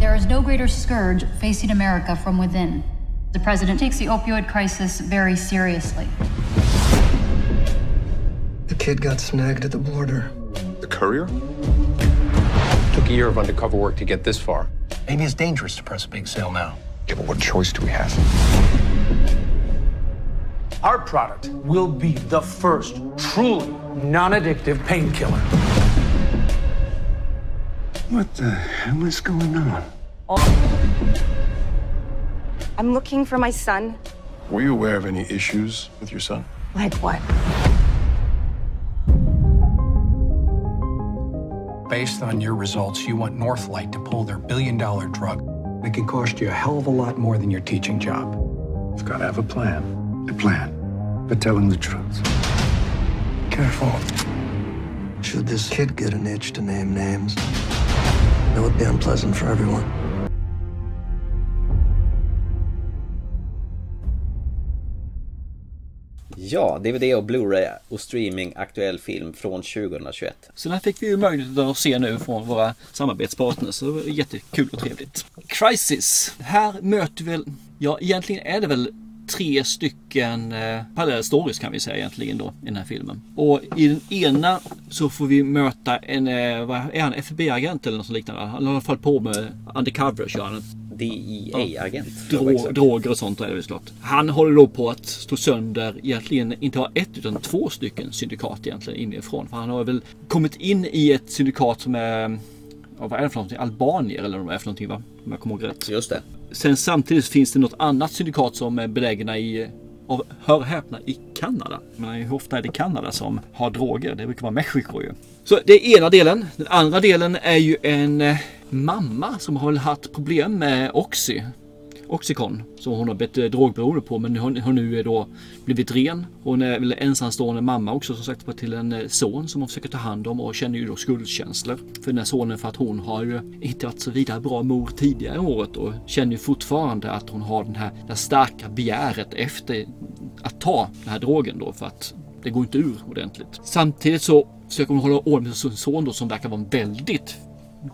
There is no greater scourge facing America from within. The president takes the opioid crisis very seriously. The kid got snagged at the border. The courier? Took a year of undercover work to get this far. Maybe it's dangerous to press a big sale now. Yeah, but what choice do we have? Our product will be the first truly non addictive painkiller. What the hell is going on? I'm looking for my son. Were you aware of any issues with your son? Like what? Based on your results, you want Northlight to pull their billion dollar drug. It can cost you a hell of a lot more than your teaching job. You've got to have a plan. A plan for telling the truth. Careful. Should this kid get an itch to name names, it would be unpleasant for everyone. Ja, DVD och Blu-ray och streaming aktuell film från 2021. Så den här fick vi ju möjlighet att se nu från våra samarbetspartners. Så det var jättekul och trevligt. Crisis. Här möter vi väl, ja egentligen är det väl tre stycken eh, parallella stories kan vi säga egentligen då i den här filmen. Och i den ena så får vi möta en, eh, vad är han, FBI-agent eller något liknande. Han har i alla fall på med undercover kör han. DEA-agent. Dro- droger och sånt är det väl klart. Han håller då på att slå sönder egentligen inte bara ett utan två stycken syndikat egentligen inifrån. För han har väl kommit in i ett syndikat som är vad är det för någonting? Albanier eller vad det är för någonting va? Om jag kommer ihåg rätt. Just det. Sen samtidigt finns det något annat syndikat som är belägna i av, hör häpna, i Kanada. Men hur ofta är det Kanada som har droger? Det brukar vara Mexiko ju. Så det är ena delen. Den andra delen är ju en eh, mamma som har väl haft problem med Oxy. Oxycon som hon har blivit eh, drogberoende på men hon har nu är då blivit ren. Hon är väl ensamstående mamma också som sagt till en eh, son som hon försöker ta hand om och känner ju då skuldkänslor för den här sonen för att hon har ju inte varit så vidare bra mor tidigare i året och känner ju fortfarande att hon har den här, det här starka begäret efter att ta den här drogen då för att det går inte ur ordentligt. Samtidigt så försöker hon hålla ordning med sin son då som verkar vara en väldigt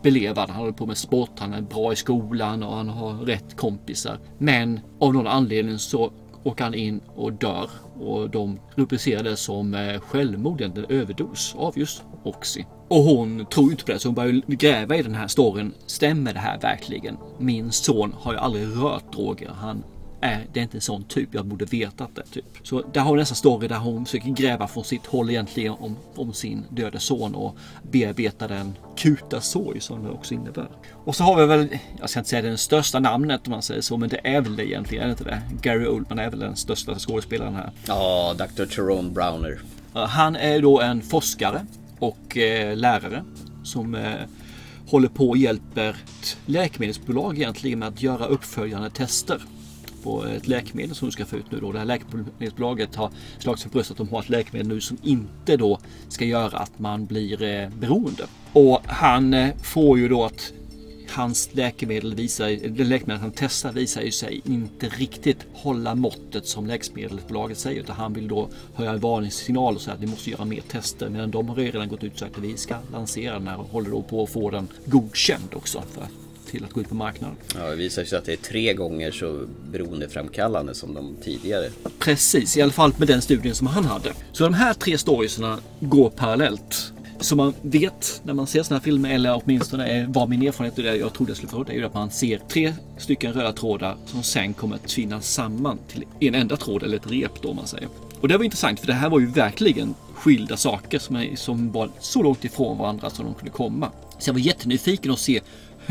belevad. Han håller på med sport, han är bra i skolan och han har rätt kompisar. Men av någon anledning så åker han in och dör och de rubricerar det som eh, självmord, en överdos av just Oxy. Och hon tror inte på det så hon börjar gräva i den här storyn. Stämmer det här verkligen? Min son har ju aldrig rört droger. Han är, det är inte en sån typ. Jag borde vetat det. Typ. Så där har vi nästa story där hon försöker gräva från sitt håll egentligen om, om sin döde son och bearbeta den kuta sorg som det också innebär. Och så har vi väl, jag ska inte säga den största namnet om man säger så, men det är väl det egentligen, är det inte det? Gary Oldman är väl den största skådespelaren här. Ja, Dr. Tyrone Browner. Han är då en forskare och eh, lärare som eh, håller på och hjälper läkemedelsbolag egentligen med att göra uppföljande tester på ett läkemedel som du ska få ut nu då. Det här läkemedelsbolaget har slagit sig för bröstet att de har ett läkemedel nu som inte då ska göra att man blir eh, beroende. Och han eh, får ju då att hans läkemedel visar, det läkemedel han testar visar ju sig inte riktigt hålla måttet som läkemedelsbolaget säger utan han vill då höja en varningssignal och säga att vi måste göra mer tester medan de har redan gått ut och sagt att vi ska lansera den här och håller då på att få den godkänd också för, till att gå ut på marknaden. Ja, det visar sig att det är tre gånger så beroendeframkallande som de tidigare. Precis, i alla fall med den studien som han hade. Så de här tre storiesarna går parallellt. som man vet när man ser sådana här filmer, eller åtminstone är, var min erfarenhet och det jag trodde jag skulle få, det är ju att man ser tre stycken röda trådar som sen kommer att tvinnas samman till en enda tråd eller ett rep då om man säger. Och det var intressant för det här var ju verkligen skilda saker som, är, som var så långt ifrån varandra som de kunde komma. Så jag var jättenyfiken att se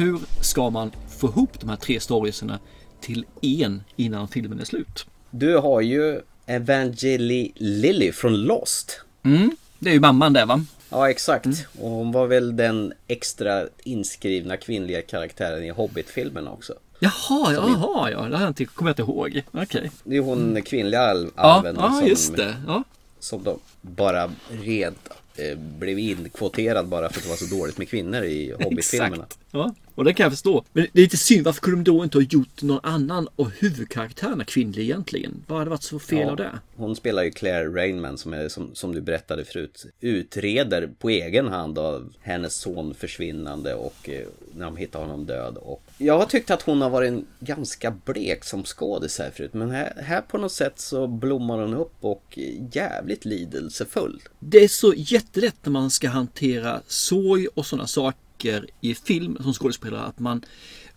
hur ska man få ihop de här tre storiesarna till en innan filmen är slut. Du har ju Evangeli Lilly från Lost. Mm, det är ju mamman där va? Ja exakt. Mm. Och hon var väl den extra inskrivna kvinnliga karaktären i Hobbit-filmerna också. Jaha, jaha, ja. Det har jag inte, kommer jag inte ihåg. Okej. Okay. Det är hon kvinnliga alven. Ja, ja som, just det. Ja. Som de bara rent blev inkvoterad bara för att det var så dåligt med kvinnor i Hobbit-filmerna. Ja, och det kan jag förstå. Men det är lite synd, varför kunde de då inte ha gjort någon annan av huvudkaraktärerna kvinnlig egentligen? Vad hade varit så fel ja, av det? Hon spelar ju Claire Rainman som, är, som, som du berättade förut, utreder på egen hand av hennes son försvinnande och eh, när de hittar honom död. Och jag har tyckt att hon har varit en ganska blek som skådis här förut, men här, här på något sätt så blommar hon upp och jävligt lidelsefull. Det är så jättelätt när man ska hantera sorg och sådana saker saker i film som skådespelare att man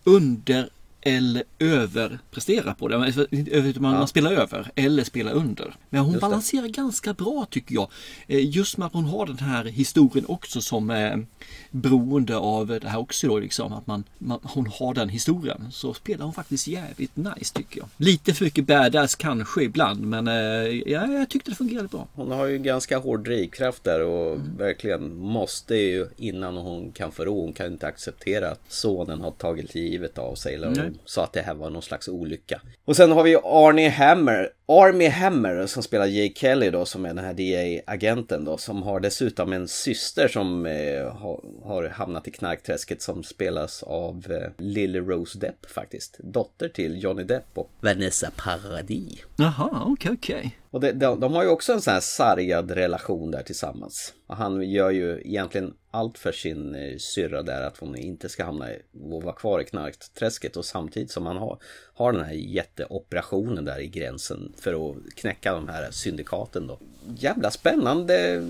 under eller överpresterar på det. Man, ja. man spelar över eller spelar under. Men hon balanserar ganska bra tycker jag. Eh, just med att hon har den här historien också som är beroende av det här också då liksom. Att man, man, hon har den historien. Så spelar hon faktiskt jävligt nice tycker jag. Lite för mycket badass kanske ibland men eh, ja, jag tyckte det fungerade bra. Hon har ju ganska hård drivkraft där och mm. verkligen måste ju innan hon kan ro. Hon kan inte acceptera att sonen har tagit livet av sig. Eller sa att det här var någon slags olycka. Och sen har vi Arnie Hammer Army Hammer som spelar Jay Kelly då som är den här DA-agenten då som har dessutom en syster som eh, har, hamnat i knarkträsket som spelas av eh, Lily Rose Depp faktiskt. Dotter till Johnny Depp och Vanessa Paradis. Jaha, okej okay, okej. Okay. Och de, de, de, har ju också en sån här sargad relation där tillsammans. Och han gör ju egentligen allt för sin eh, syrra där att hon inte ska hamna och vara kvar i knarkträsket och samtidigt som han har, har den här jätteoperationen där i gränsen för att knäcka de här syndikaten då. Jävla spännande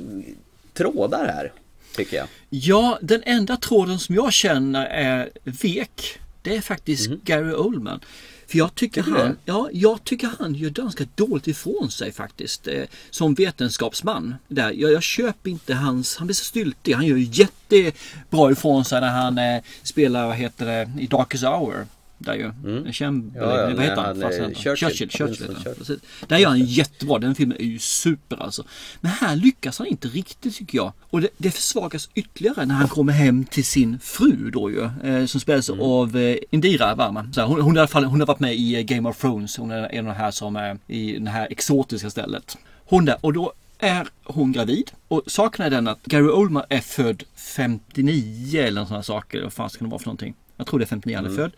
trådar här, tycker jag. Ja, den enda tråden som jag känner är vek, det är faktiskt mm. Gary Oldman. För jag tycker, han, ja, jag tycker han gör ganska dåligt ifrån sig faktiskt. Eh, som vetenskapsman. Där. Jag, jag köper inte hans, han blir så styltig. Han gör jättebra ifrån sig när han eh, spelar, vad heter det, i Darkest Hour där ju. Mm. Känd, ja, ja, vad heter han? han Churchill. Churchill, Churchill, Churchill. Där gör han jättebra. Den filmen är ju super alltså. Men här lyckas han inte riktigt tycker jag. Och det, det försvagas ytterligare när han kommer hem till sin fru då ju. Eh, som spelas mm. av eh, Indira Varma. Så hon, hon, fall, hon har varit med i eh, Game of Thrones. Hon är en av de här som är i det här exotiska stället. Hon där. Och då är hon gravid. Och saken är den att Gary Oldman är född 59 eller sådana saker. Vad fan ska det vara för någonting? Jag tror det är 59 han är mm. född.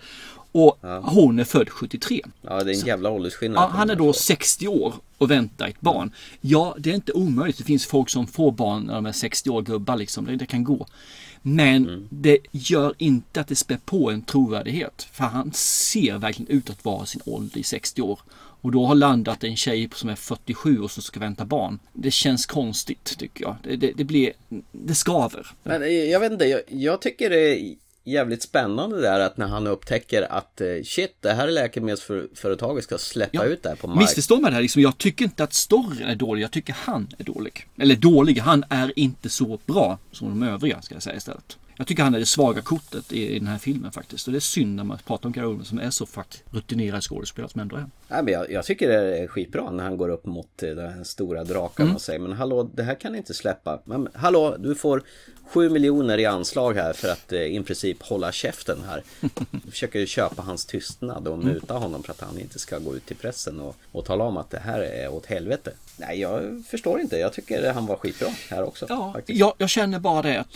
Och ja. hon är född 73. Ja, det är en jävla åldersskillnad. Ja, han är då 60 år och väntar ett barn. Ja, det är inte omöjligt. Det finns folk som får barn när de är 60 år gubbar liksom. Det, det kan gå. Men mm. det gör inte att det spär på en trovärdighet. För han ser verkligen ut att vara sin ålder i 60 år. Och då har landat en tjej som är 47 och som ska vänta barn. Det känns konstigt tycker jag. Det, det, det blir, det skaver. Men jag vet inte, jag, jag tycker det jävligt spännande där att när han upptäcker att eh, shit, det här läkemedelsföretaget ska släppa ja. ut det här på marknaden. Missförstå mig här, liksom, jag tycker inte att storyn är dålig, jag tycker han är dålig. Eller dålig, han är inte så bra som de övriga ska jag säga istället. Jag tycker han är det svaga kortet i, i den här filmen faktiskt. Och det är synd när man pratar om Gary som är så faktiskt rutinerad skådespelare som ändå är. Nej, men jag, jag, tycker det är skitbra när han går upp mot eh, den stora draken mm. och säger men hallå det här kan ni inte släppa. Men hallå du får 7 miljoner i anslag här för att eh, i princip hålla käften här. Du försöker köpa hans tystnad och mm. muta honom för att han inte ska gå ut till pressen och, och tala om att det här är åt helvete. Nej, jag förstår inte. Jag tycker han var skitbra här också. Ja, jag, jag känner bara det att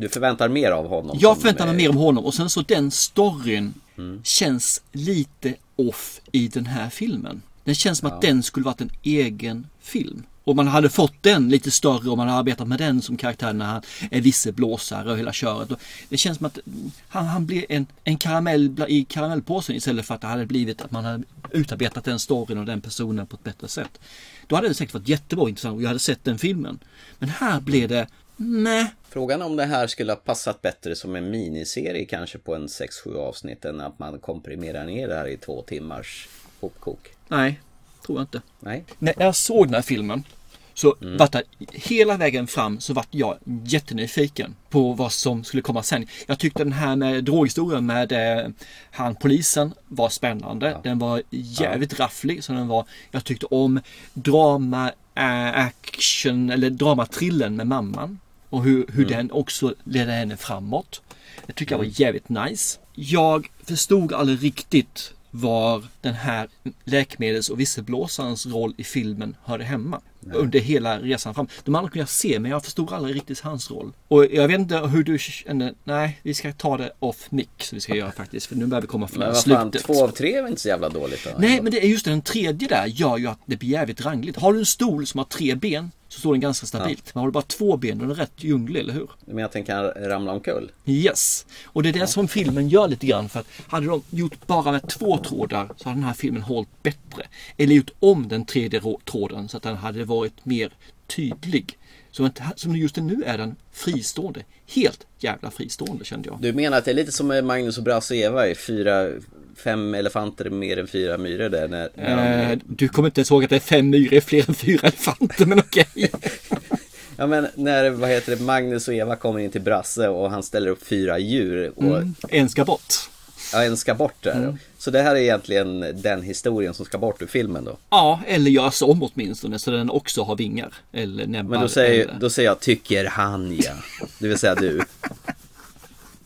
du förväntar mer av honom? Jag förväntar mig mer om honom och sen så den storyn mm. känns lite off i den här filmen. Den känns som ja. att den skulle varit en egen film. Och man hade fått den lite större och man hade arbetat med den som karaktär när han är visselblåsare och hela köret. Det känns som att han, han blir en, en karamell i karamellpåsen istället för att det hade blivit att man hade utarbetat den storyn och den personen på ett bättre sätt. Då hade det säkert varit jättebra och intressant och jag hade sett den filmen. Men här blev det Nej. Frågan om det här skulle ha passat bättre som en miniserie kanske på en 6-7 avsnitt än att man komprimerar ner det här i två timmars hopkok. Nej, tror jag inte. Nej. När jag såg den här filmen så Mm. vart det hela vägen fram så vart jag jättenyfiken på vad som skulle komma sen. Jag tyckte den här med droghistorien med eh, han polisen var spännande. Den var jävligt rafflig. Så den var, jag tyckte om drama, eh, action eller dramatrillen med mamman. Och hur, hur Mm. den också ledde henne framåt. Det tycker jag Mm. var jävligt nice. Jag förstod aldrig riktigt var den här läkemedels och visselblåsarens roll i filmen hörde hemma. Under hela resan fram. De andra kunde jag se men jag förstod aldrig riktigt hans roll. Och jag vet inte hur du känner. Nej, vi ska ta det off mic så vi ska göra faktiskt. För nu börjar vi komma vad fan, slutet. två av tre är väl inte så jävla dåligt då? Nej, men det är just den tredje där gör ju att det blir jävligt rangligt. Har du en stol som har tre ben så står den ganska stabilt. Men har bara två ben är den rätt djunglig, eller hur? Men jag tänker ramla omkull. Yes. Och det är det som filmen gör lite grann. För att hade de gjort bara med två trådar så hade den här filmen hållit bättre. Eller gjort om den tredje rå- tråden så att den hade varit mer tydlig. Som just nu är den fristående. Helt jävla fristående kände jag. Du menar att det är lite som Magnus och Brasse och Eva i fyra, fem elefanter är mer än fyra myror där? När, när Eh, de, du kommer inte ens ihåg att det är fem myror är fler än fyra elefanter, men okej. ja men när, vad heter det, Magnus och Eva kommer in till Brasse och han ställer upp fyra djur och Mm. En ska bort. ja, en ska bort där. Mm. Så det här är egentligen den historien som ska bort ur filmen då. Ja, eller göras om åtminstone så den också har vingar. Eller näbbar. Men då säger, eller... då säger jag tycker han ja. Det vill säga du.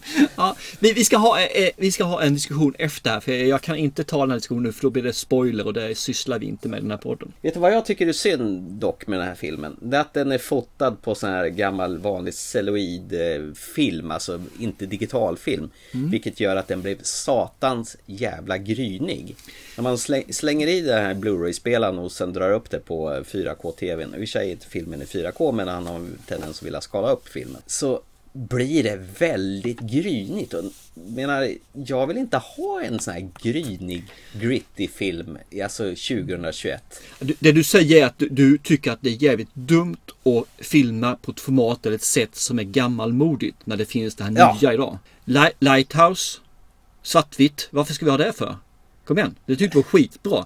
Ja, vi, vi, ska ha, eh, vi ska ha en diskussion efter här, för jag kan inte ta den här diskussionen nu för då blir det spoiler och det sysslar vi inte med i den här podden. Vet du vad jag tycker är synd dock med den här filmen? Det är att den är fotad på sån här gammal vanlig celluloid-film, alltså inte digitalfilm. Mm. Vilket gör att den blev satans jävla grynig. När man släng, slänger i den här Blu-ray-spelaren och sen drar upp det på 4K-TVn. I och för sig är inte filmen i 4K men han har en tendens att vilja skala upp filmen. Så blir det väldigt grynigt. Och, menar, jag vill inte ha en sån här grynig, gritty film, alltså 2021. Du- Det du säger är att du, tycker att det är jävligt dumt att filma på ett format eller ett sätt som är gammalmodigt när det finns det här Ja. nya idag. Li- Lighthouse, svartvitt, varför ska vi ha det för? Kom igen, det tyckte vi var skitbra.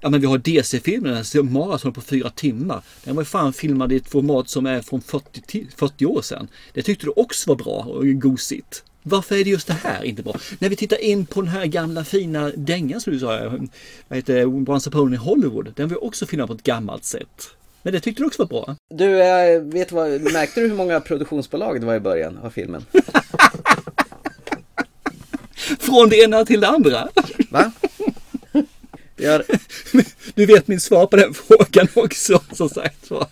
Ja men vi har DC-filmen, maraton på fyra timmar. Den var ju fan filmad i ett format som är från 40, ti- 40 år sedan. Det tyckte du också var bra och gosigt. Varför är det just det här inte bra? När vi tittar in på den här gamla fina dängan som du sa, eh, vad heter Once upon in Hollywood. Den var ju också filmad på ett gammalt sätt. Men det tyckte du också var bra. Du, eh, vet vad, märkte du hur många produktionsbolag det var i början av filmen? Från det ena till det andra. Va? Jag, Du vet min svar på den frågan också, som sagt var.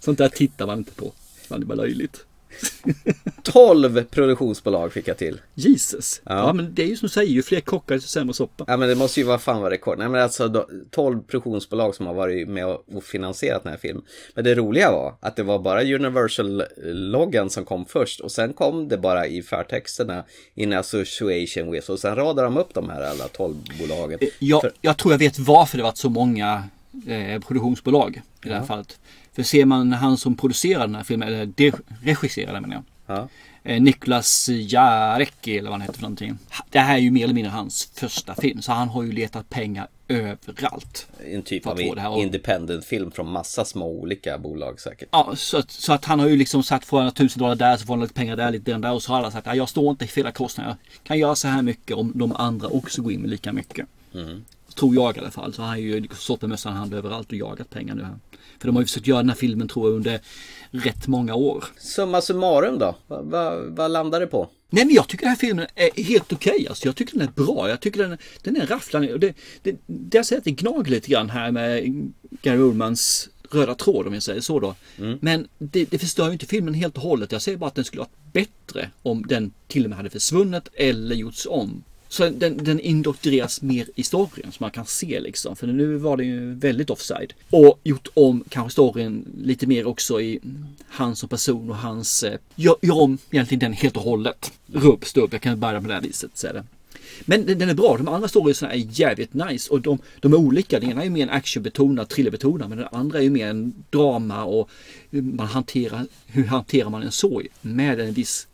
Sånt där tittar man inte på. Man det är bara löjligt. 12 produktionsbolag fick jag till. Jesus. Ja. Ja. men det är ju som du säger, ju fler kockar desto sämre soppa. Ja men det måste ju vara fan vara rekord. Nej men alltså då, 12 produktionsbolag som har varit med och finansierat den här filmen. Men det roliga var att det var bara Universal-loggan som kom först och sen kom det bara i förtexterna in association with och sen radade de upp de här alla 12 bolagen. Jag, För- jag tror jag vet varför det varit så många eh, produktionsbolag i det här Ja. fallet. För ser man han som producerar den här filmen, eller regisserar den menar jag. Ja. Eh, Niklas Jarecki eller vad han heter för någonting. Det här är ju mer eller mindre hans första film. Så han har ju letat pengar överallt. En typ För av independent film från massa små olika bolag säkert. Ja, så att, så att han har ju liksom satt får han tusen dollar där så får han lite pengar där, lite där och så har alla sagt att jag står inte i fel kostnader. Jag kan göra så här mycket om de andra också går in med lika mycket. Mm. Tror jag i alla fall. Så han har ju stått med mössan i hand överallt och jagat pengar nu här. För de har ju försökt göra den här filmen tror jag under rätt många år. Summa summarum då? Vad va, vad landar det på? Nej men jag tycker den här filmen är helt okej. Alltså. Jag tycker den är bra. Jag tycker den, den är rafflande. Det, det, jag säger att det gnager lite grann här med Gary Oldmans röda tråd om jag säger så då. Men det, det förstör ju inte filmen helt och hållet. Jag säger bara att den skulle varit bättre om den till och med hade försvunnit eller gjorts om. Så den, den indoktrineras mer i storyn som man kan se liksom. För nu var den ju väldigt offside. Och gjort om kanske storyn lite mer också i han som person och hans... Eh, gör, gör om egentligen den helt och hållet. Rubb, stubb, jag kan börja på det här viset säga det. Men den, den är bra. De andra storiesarna är jävligt nice och de, de är olika. Den ena är ju mer en actionbetonad, thrillerbetonad men den andra är ju mer en drama och hur man hanterar, hur hanterar man en sorg med en viss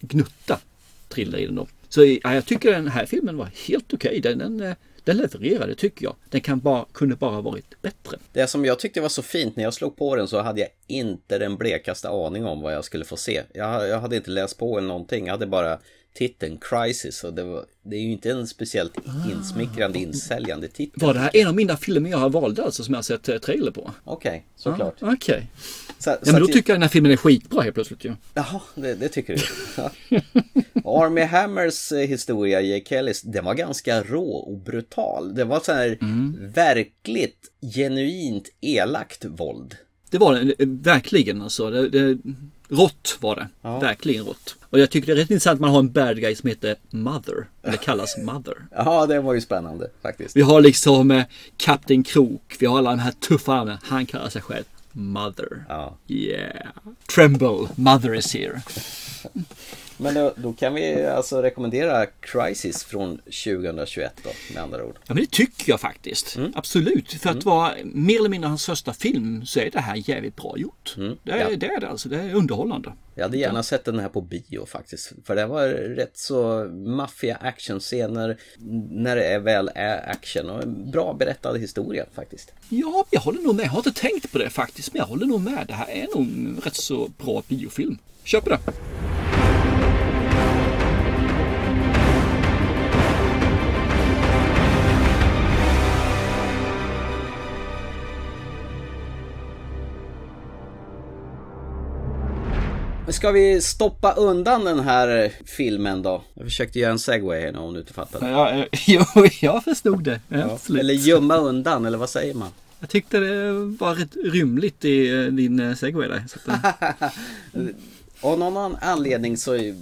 gnutta thriller i den då. Så ja, jag tycker den här filmen var helt okej. Okay. Den, den, eh, den levererade tycker jag. Den kan bara, kunde bara varit bättre. Det som jag tyckte var så fint när jag slog på den så hade jag inte den blekaste aning om vad jag skulle få se. Jag, jag hade inte läst på eller någonting. Jag hade bara titeln Crisis och det, var, det är ju inte en speciellt insmickrande, insäljande titel. Var det här en av mina filmer jag har valt alltså som jag har sett eh, trailer på? Okej, såklart. Ah, Okej. Så, ja, men då tycker jag den här filmen är skitbra helt plötsligt ju. Jaha, det, det tycker du. Army Hammers eh, historia, J. Kellys, den var ganska rå och brutal. Det var så här mm. verkligt genuint elakt våld. Det var det eh, verkligen alltså. Det, det, rått var det. Ja. Verkligen rått. Och jag tycker det är rätt intressant att man har en bad guy som heter Mother. Eller kallas Mother. Ja, det var ju spännande faktiskt. Vi har liksom eh, Kapten Krok. Vi har alla de här tuffa namnen. Han kallar sig själv Mother. Ja. Yeah. Tremble, Mother is here. Men då, då, kan vi alltså rekommendera Crisis från 2021 då, med andra ord. Ja, men det tycker jag faktiskt. Mm. Absolut. För att mm. vara mer eller mindre hans första film så är det här jävligt bra gjort. Mm. Det, är, ja. det är det alltså. Det är underhållande. Jag hade gärna sett den här på bio faktiskt. För det var rätt så maffiga actionscener när det väl är action och en bra berättad historia faktiskt. Ja, jag håller nog med. Jag har inte tänkt på det faktiskt, men jag håller nog med. Det här är nog en rätt så bra biofilm. Kör på Ska vi stoppa undan den här filmen då? Jag försökte göra en segway här nu om du inte fattade. Ja, jo, jag förstod det. Ja, eller gömma undan, eller vad säger man? Jag tyckte det var rätt rymligt i eh, din eh, segway där. Av någon anledning så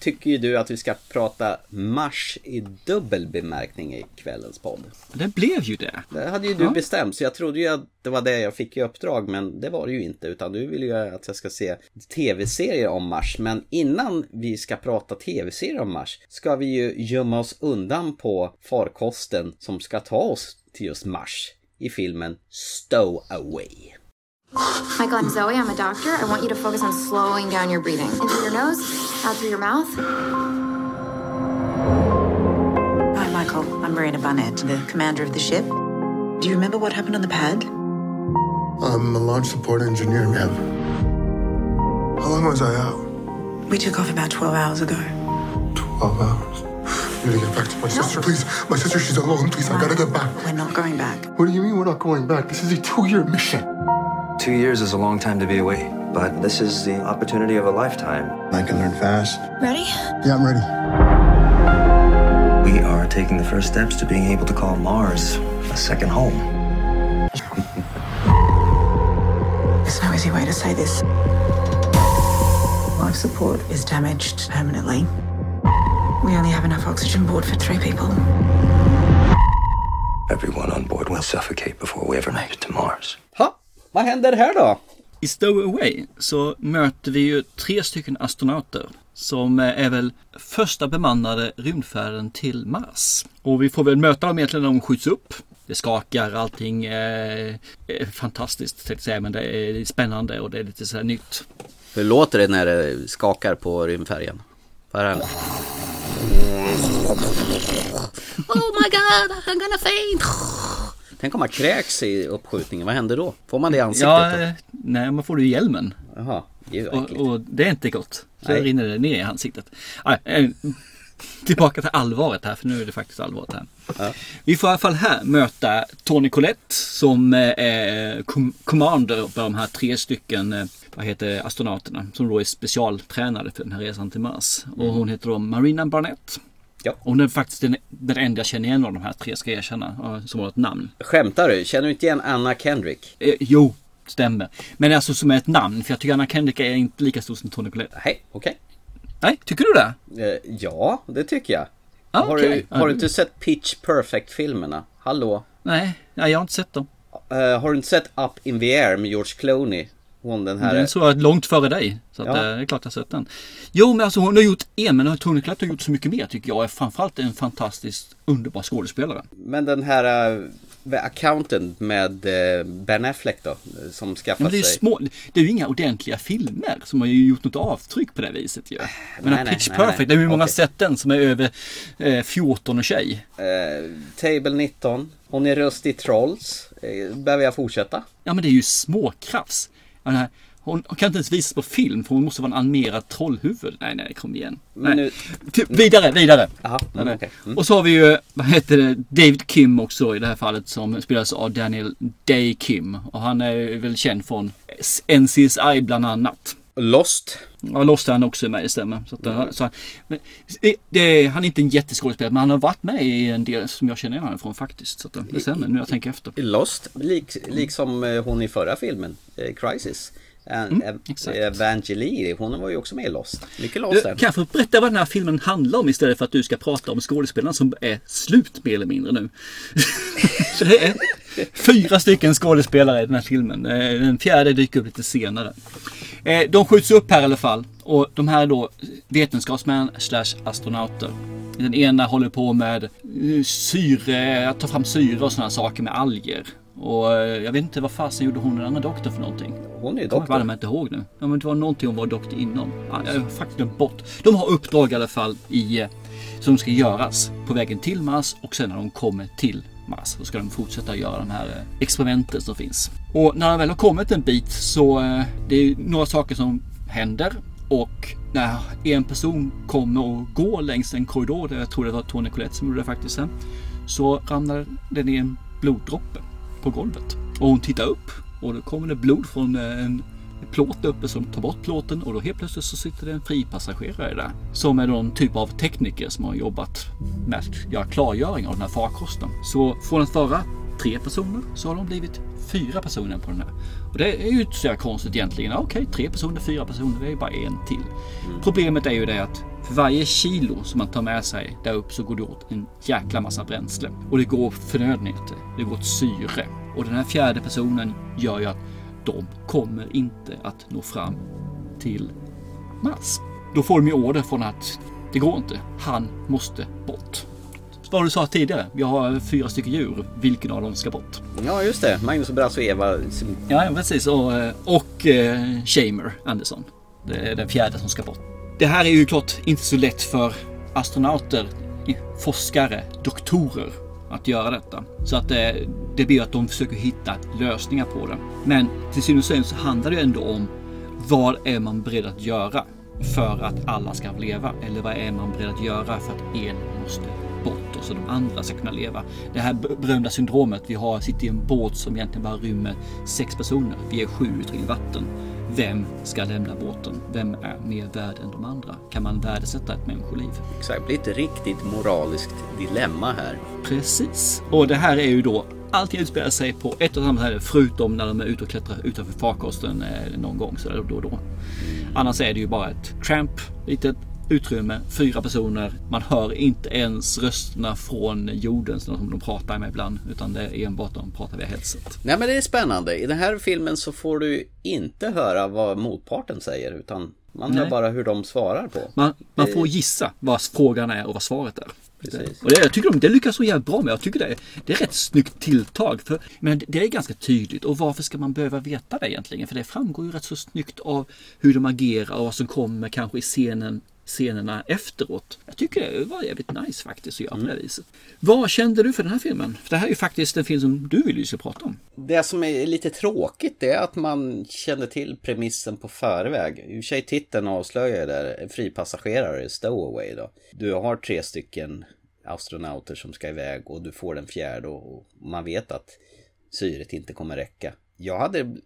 tycker ju du att vi ska prata Mars i dubbel bemärkning i kvällens podd. Det blev ju det. Det hade ju du ja. bestämt så jag trodde ju att det var det jag fick i uppdrag men det var det ju inte utan du vill ju att jag ska se tv-serier om Mars. Men innan vi ska prata tv-serier om Mars ska vi ju gömma oss undan på farkosten som ska ta oss till just Mars i filmen Stowaway. Michael, I'm Zoe. I'm a doctor. I want you to focus on slowing down your breathing. In through your nose, out through your mouth. Hi, Michael. I'm Marina Barnett, the commander of the ship. Do you remember what happened on the pad? I'm a launch support engineer, ma'am. How long was I out? We took off about 12 hours ago. 12 hours? I need to get back to my no. sister, please. My sister, she's alone. Please, no, I gotta get back. We're not going back. What do you mean we're not going back? This is a two-year mission. Two years is a long time to be away, but this is the opportunity of a lifetime. I can learn fast. Ready? Yeah, I'm ready. We are taking the first steps to being able to call Mars a second home. There's no easy way to say this. Life support is damaged permanently. We only have enough oxygen board for three people. Everyone on board will suffocate before we ever make it to Mars. Vad händer här då? I Stowaway så möter vi ju tre stycken astronauter som är väl första bemannade rymdfärden till Mars. Och vi får väl möta dem egentligen när de skjuts upp. Det skakar, allting är, fantastiskt tänkte jag säga, men det är spännande och det är lite så här nytt. Hur låter det när det skakar på rymdfärjan? Oh my god, I'm gonna faint! Tänk om man kräks i uppskjutningen, vad händer då? Får man det i ansiktet? Ja, då? nej, man får det i hjälmen. Jaha, och, och det är inte gott. Så nej. rinner det ner i ansiktet. Äh, tillbaka till allvaret här, för nu är det faktiskt allvaret här. Ja. Vi får i alla fall här möta Tony Collette som är commander på de här tre stycken eh, vad heter astronauterna som då är specialtränade för den här resan till Mars. Och mm. hon heter då Marina Barnett. Ja. Hon är faktiskt den, den enda jag känner igen av de här tre, ska jag erkänna, som har ett namn. Skämtar du? Känner du inte igen Anna Kendrick? Eh, jo, stämmer. Men alltså som är ett namn, för jag tycker Anna Kendrick är inte lika stor som Tony Collette. Nej, okej. Okay. Nej, tycker du det? Eh, ja, det tycker jag. Ah, har, okay. du, har du inte sett Pitch Perfect-filmerna? Hallå? Nej, jag har inte sett dem. Uh, har du inte sett Up in the Air med George Clooney? Hon den här... Den såg jag långt före dig. Så Ja. eh, det är klart jag sett den. Jo men alltså hon har gjort en men Tony Collette har gjort så mycket mer tycker jag. Är framförallt en fantastiskt underbar skådespelare. Men den här uh, accountant med eh, Ben Affleck då, som skaffat Men det är sig... små, det är ju inga ordentliga filmer som har ju gjort något avtryck på det viset ju. Men nej, Pitch nej, Perfect, nej. det är hur många Okej. sett den som är över eh, 14 och tjej? Table 19. Hon är röst i Trolls. Eh, behöver jag fortsätta? Ja men det är ju småkrafs. Hon, hon kan inte ens visas på film för hon måste vara en animerad trollhuvud. Nej, nej, kom igen. Nej. nu- Ty- Vidare, vidare. Nej, nej. okej. Mm. Och så har vi ju, vad heter det, David Kim också i det här fallet som spelas av Daniel Day Kim. Och han är väl känd från NCSI bland annat. Lost. Ja, Lost är han också med, det stämmer. Så att, mm. så, men, det, det, han är inte en jätteskådespelare men han har varit med i en del som jag känner igen honom från faktiskt. Så att, det stämmer nu jag tänker efter. I Lost, lik, liksom eh, hon i förra filmen, eh, Crisis. Mm, Ev- Evangeline, hon var ju också med i Lost. Mycket Lost där. Kan jag få berätta vad den här filmen handlar om istället för att du ska prata om skådespelarna som är slut mer eller mindre nu? Så det är fyra stycken skådespelare i den här filmen. Eh, Den fjärde dyker upp lite senare. Eh, De skjuts upp här i alla fall. Och de här är då vetenskapsmän slash astronauter. Den ena håller på med eh, syre, att ta fram syre och sådana saker med alger. Och eh, jag vet inte vad fasen gjorde hon den andra doktorn för någonting. Hon är ju Jag kommer doktor. inte ihåg nu. Ja, men det var någonting hon var doktor inom. Ja, jag har faktiskt glömt bort. De har uppdrag i alla fall i, eh, som ska göras på vägen till Mars och sen när de kommer till Mars så ska de fortsätta göra de här eh, experimenten som finns. Och när de väl har kommit en bit så det är några saker som händer och när en person kommer och går längs en korridor, där jag tror det var Tony Collette som gjorde det faktiskt sen, så ramlar den i en bloddroppe på golvet. Och hon tittar upp och då kommer det blod från eh, en plåt uppe som tar bort plåten och då helt plötsligt så sitter det en fripassagerare där. Som är någon typ av tekniker som har jobbat med att göra klargöring av den här farkosten. Så från att vara tre personer så har de blivit fyra personer på den här. Och det är ju inte så konstigt egentligen. Okej, tre personer, fyra personer, det är bara en till. Problemet är ju det att för varje kilo som man tar med sig där upp så går det åt en jäkla massa bränsle. Och det går åt förnödenheter, det går åt syre. Och den här fjärde personen gör ju att de kommer inte att nå fram till Mars. Då får de ju order från att det går inte. Han måste bort. Vad du sa tidigare, vi har fyra stycken djur. Vilken av dem ska bort? Ja, just det. Magnus och Brasse och Eva. Ja, precis. Och, eh, och eh, Shamer Anderson. Det är den fjärde som ska bort. Det här är ju klart inte så lätt för astronauter, forskare, doktorer att göra detta. Så att det, det blir att de försöker hitta lösningar på det. Men till syvende och sist så handlar det ändå om vad är man beredd att göra för att alla ska leva? Eller vad är man beredd att göra för att en måste och så de andra ska kunna leva? Det här berömda syndromet. Vi har, sitter i en båt som egentligen bara rymmer sex personer. Vi är sju ute i vatten. Vem ska lämna båten? Vem är mer värd än de andra? Kan man värdesätta ett människoliv? Exakt, det blir ett riktigt moraliskt dilemma här. Precis. Och det här är ju då Allting utspelar sig på ett och samma ställe förutom när de är ute och klättrar utanför farkosten eh, någon gång så där då och då. Annars är det ju bara ett tramp, litet utrymme, fyra personer. Man hör inte ens rösterna från jorden som de pratar med ibland utan det är enbart de pratar via headset. Nej men det är spännande. I den här filmen så får du inte höra vad motparten säger utan man hör Nej. bara hur de svarar på. Man, man får gissa vad frågan är och vad svaret är. Precis. Och det, jag tycker de, det lyckas så jävligt bra med. Jag tycker det är, det är rätt snyggt tilltag. För, men det, det är ganska tydligt. Och varför ska man behöva veta det egentligen? För det framgår ju rätt så snyggt av hur de agerar och vad som kommer kanske i scenen scenerna efteråt. Jag tycker det var jävligt nice faktiskt att göra på det viset. Vad kände du för den här filmen? För det här är ju faktiskt en film som du vill ju prata om. Det som är lite tråkigt det är att man känner till premissen på förväg. I och för sig titeln avslöjar där en fripassagerare, stowaway då. Du har tre stycken astronauter som ska iväg och du får den fjärde och man vet att syret inte kommer räcka. Jag hade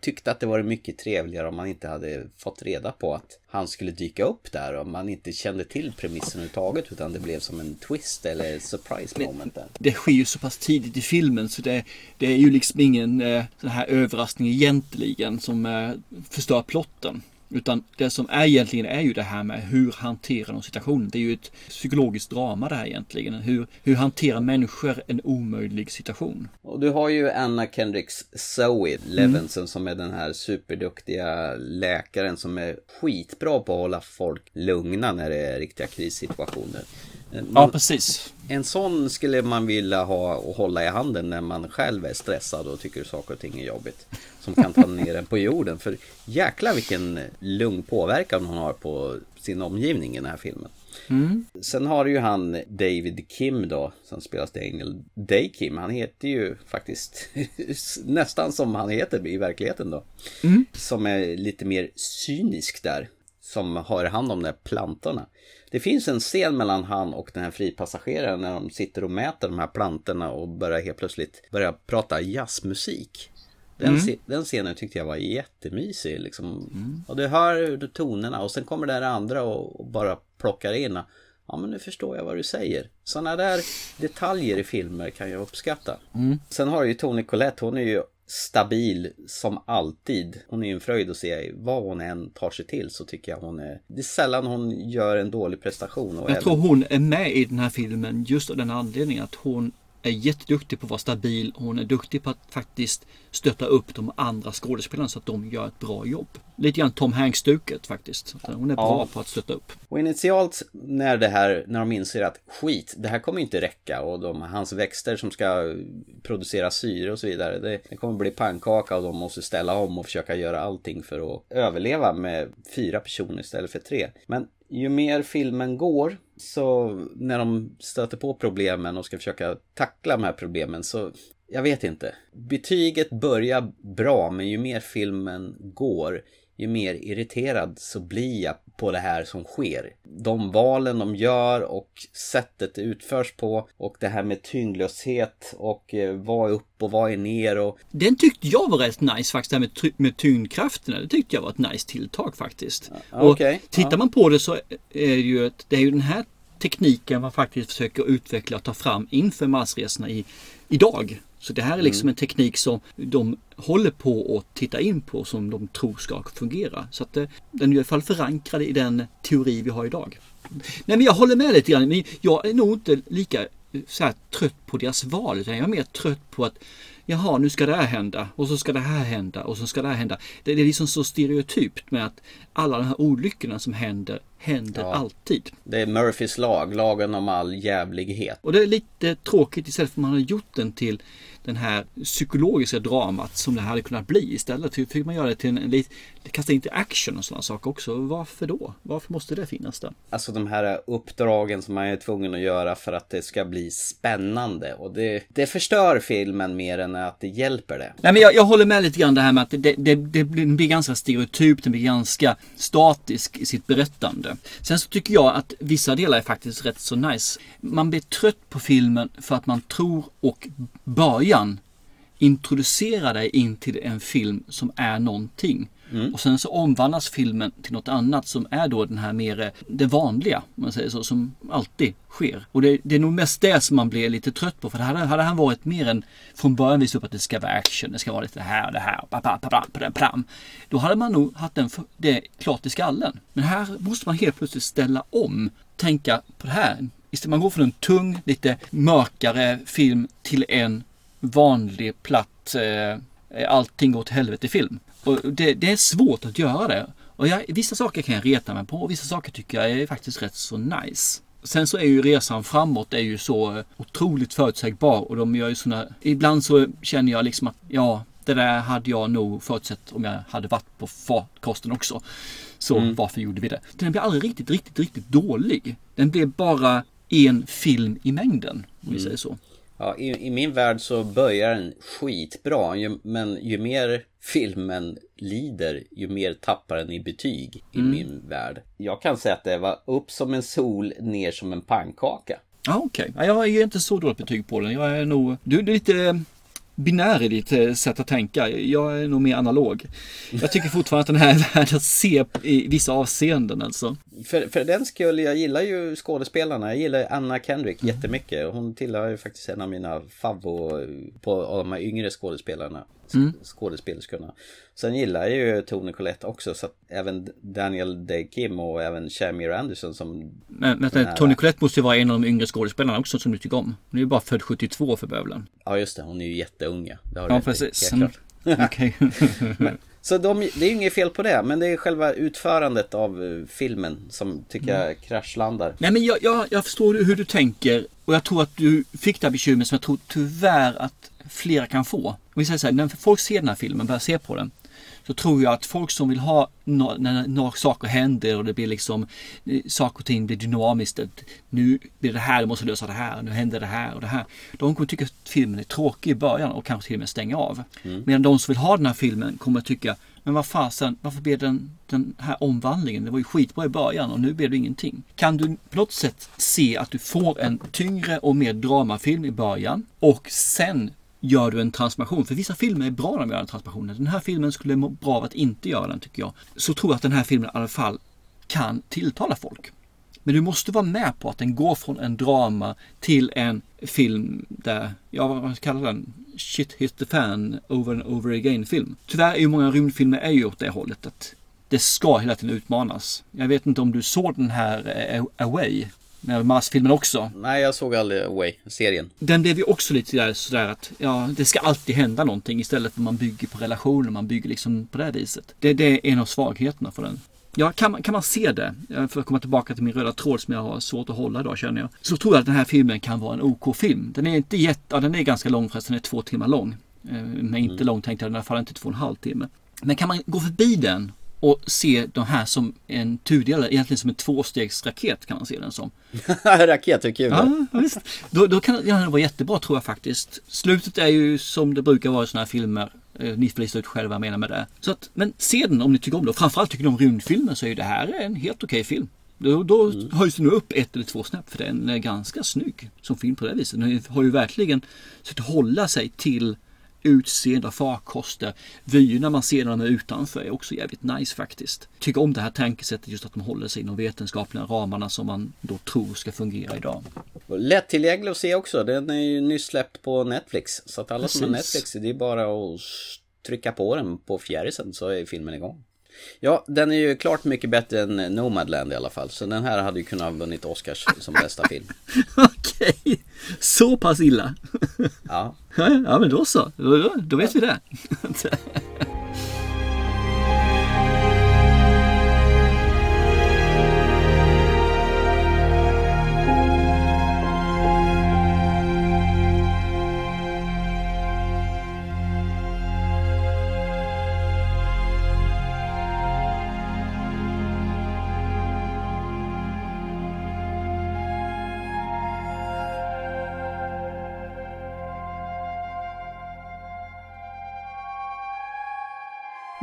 tyckt att det var mycket trevligare om man inte hade fått reda på att han skulle dyka upp där och man inte kände till premissen överhuvudtaget utan det blev som en twist eller surprise moment där. Det sker ju så pass tidigt i filmen så det, det är ju liksom ingen eh, sån här överraskning egentligen som eh, förstör plotten. Utan det som är egentligen är ju det här med hur hanterar de situationen. Det är ju ett psykologiskt drama det här egentligen. Hur, hur hanterar människor en omöjlig situation? Och du har ju Anna Kendricks Zoe Levinson mm. som är den här superduktiga läkaren som är skitbra på att hålla folk lugna när det är riktiga krissituationer. Man, ja, precis. En sån skulle man vilja ha och hålla i handen när man själv är stressad och tycker saker och ting är jobbigt. Som kan ta ner en på jorden. För jäkla vilken lugn påverkan hon har på sin omgivning i den här filmen. Mm. Sen har ju han David Kim då, som spelas Daniel Day Kim. Han heter ju faktiskt nästan som han heter i verkligheten då. Mm. Som är lite mer cynisk där. Som har hand om de där plantorna. Det finns en scen mellan han och den här fripassageraren när de sitter och mäter de här plantorna och börjar helt plötsligt börja prata jazzmusik. Den, mm. den scenen tyckte jag var jättemysig liksom. Mm. Och du hör tonerna och sen kommer det andra och, och bara plockar in. Ja men nu förstår jag vad du säger. Sådana där detaljer i filmer kan jag uppskatta. Mm. Sen har du ju Tony Collette, hon är ju stabil som alltid. Hon är en fröjd att se vad hon än tar sig till så tycker jag hon är... Det är sällan hon gör en dålig prestation. jag även... tror hon är med i den här filmen just av den anledningen att hon är jätteduktig på att vara stabil. Hon är duktig på att faktiskt stötta upp de andra skådespelarna så att de gör ett bra jobb. Lite grann Tom Hanks-stuket faktiskt. Hon är bra ja. på att stötta upp. Och initialt när det här, när de inser att skit, det här kommer inte räcka och de, hans växter som ska producera syre och så vidare. Det, det kommer bli pannkaka och de måste ställa om och försöka göra allting för att överleva med fyra personer istället för tre. Men ju mer filmen går så när de stöter på problemen och ska försöka tackla de här problemen så jag vet inte. Betyget börjar bra men ju mer filmen går ju mer irriterad så blir jag på det här som sker. De valen de gör och sättet det utförs på och det här med tyngdlöshet och eh, vad är upp och vad är ner och... Den tyckte jag var rätt nice faktiskt, det här med, med tyngdkrafterna. Det tyckte jag var ett nice tilltag faktiskt. Ja, okay. och tittar man på det så är det ju, ett, det är ju den här tekniken man faktiskt försöker utveckla och ta fram inför Marsresorna i, idag. Så det här är liksom mm. en teknik som de håller på att titta in på som de tror ska fungera. Så att eh, den är i alla fall förankrad i den teori vi har idag. Nej men jag håller med lite grann. Men jag är nog inte lika eh, trött på deras val utan jag är mer trött på att jaha, nu ska det här hända och så ska det här hända och så ska det här hända. Det är liksom så stereotypt med att alla de här olyckorna som händer, händer ja. alltid. Det är Murphys lag, lagen om all jävlighet. Och det är lite tråkigt istället för att man har gjort den till den här psykologiska dramat som det hade kunnat bli istället. Fick man göra det till en lite, kasta in till action och sådana saker också. Varför då? Varför måste det finnas där? Alltså de här uppdragen som man är tvungen att göra för att det ska bli spännande och det, det förstör filmen mer än att det hjälper det. Nej men jag, jag håller med lite grann det här med att det, det, det blir ganska stereotypt, det blir ganska statisk i sitt berättande. Sen så tycker jag att vissa delar är faktiskt rätt så nice. Man blir trött på filmen för att man tror och början introducerar dig in till en film som är någonting. Mm. Och sen så omvandlas filmen till något annat som är då den här mer det vanliga, om man säger så, som alltid sker. Och det, det är nog mest det som man blir lite trött på. För hade, hade han varit mer än från början visat upp att det ska vara action, det ska vara lite det här och det här, pam, Då hade man nog haft den, det klart i skallen. Men här måste man helt plötsligt ställa om, tänka på det här. Istället man går från en tung, lite mörkare film till en vanlig, platt, eh, allting går till helvete film. Och det, det, är svårt att göra det. Och jag, vissa saker kan jag reta mig på och vissa saker tycker jag är faktiskt rätt så nice. Sen så är ju resan framåt är ju så otroligt förutsägbar och de gör ju sådana... Ibland så känner jag liksom att ja, det där hade jag nog förutsett om jag hade varit på farkosten också. Så mm. varför gjorde vi det? Den blir aldrig riktigt, riktigt, riktigt dålig. Den blir bara en film i mängden, om vi mm. säger så. Ja, i, i, min värld så börjar den skitbra, ju, men ju mer filmen lider, ju mer tappar den i betyg i mm. min värld. Jag kan säga att det var upp som en sol, ner som en pannkaka. Ja, okej. Okay. Jag ger inte så dåligt betyg på den. Jag är nog... Du, du är lite binär i ditt eh, sätt att tänka. Jag är nog mer analog. Jag tycker fortfarande att den här är värd att se i vissa avseenden alltså. För, för den skull, jag gillar ju skådespelarna. Jag gillar Anna Kendrick Mm. jättemycket. Hon tillhör ju faktiskt en av mina favvo på av de här yngre skådespelarna. Mm. Skådespelerskorna. Sen gillar jag ju Tony Collette också. Så att även Daniel Day Kim och även Shamir Anderson som... Men, men den här- Tony Collette måste ju vara en av de yngre skådespelarna också som du tycker om. Hon är ju bara född 72 för bövelen. Ja just det, hon är ju jätteunga. Det har Ja precis. Mm. Okej. Men- Så de, det är ju inget fel på det, men det är själva utförandet av eh, filmen som tycker Mm. jag kraschlandar. Nej men jag, jag, jag förstår hur du tänker och jag tror att du fick det här bekymret som jag tror tyvärr att flera kan få. Vi säger så här, när folk ser den här filmen, börjar se på den. Så tror jag att folk som vill ha när några saker händer och det blir liksom eh, saker och ting blir dynamiskt. Att nu blir det här, du måste lösa det här, nu händer det här och det här. De kommer tycka att filmen är tråkig i början och kanske till och med stänga av. Mm. Medan de som vill ha den här filmen kommer tycka, men vad fasen, varför blev den, den här omvandlingen? Det var ju skitbra i början och nu blev det ingenting. Kan du på något sätt se att du får en tyngre och mer dramafilm i början och sen gör du en transformation. För vissa filmer är bra när de gör en transformation. Den här filmen skulle må bra av att inte göra den tycker jag. Så tror jag att den här filmen i alla fall kan tilltala folk. Men du måste vara med på att den går från en drama till en film där, ja vad man kallar den? Shit hit the fan over and over again film. Tyvärr är ju många rymdfilmer är ju åt det hållet att det ska hela tiden utmanas. Jag vet inte om du såg den här eh, Away, med Mars-filmen också. Nej, jag såg aldrig Away, serien. Den blev ju också lite där, sådär att ja, det ska alltid hända någonting istället för att man bygger på relationer, man bygger liksom på det här viset. Det, det är en av svagheterna för den. Ja, kan man, kan man se det, för att komma tillbaka till min röda tråd som jag har svårt att hålla idag känner jag. Så tror jag att den här filmen kan vara en OK-film. Den är inte jätte, ja, den är ganska lång förresten, den är två timmar lång. Eh, Men inte lång tänkte jag, i alla fall inte två och en halv timme. Men kan man gå förbi den och se de här som en tudelare, egentligen som en tvåstegsraket kan man se den som. Raket är kul. Ja, visst. Då, då kan den vara jättebra tror jag faktiskt. Slutet är ju som det brukar vara i sådana här filmer. Eh, Ni får lista ut själva vad jag menar med det. Så att, men se den om ni tycker om det. Framförallt tycker ni om rymdfilmer så är det här en helt okej film. Då, då höjs den upp ett eller två snäpp för den är ganska snygg som film på det viset. Den har ju verkligen sett hålla sig till utseende och farkoster. Vyerna man ser när de är utanför är också jävligt nice faktiskt. Tycker om det här tankesättet just att de håller sig inom vetenskapliga ramarna som man då tror ska fungera idag. Lättillgänglig att se också. Den är ju nyss släppt på Netflix. Så att alla som har Precis. Netflix, det är bara att trycka på den på fjärrisen så är filmen igång. Ja, den är ju klart mycket bättre än Nomadland i alla fall. Så den här hade ju kunnat ha vunnit Oscars som bästa film. Okej, så pass illa. Ja. Ja, ja men då så. Då, då vet vi det.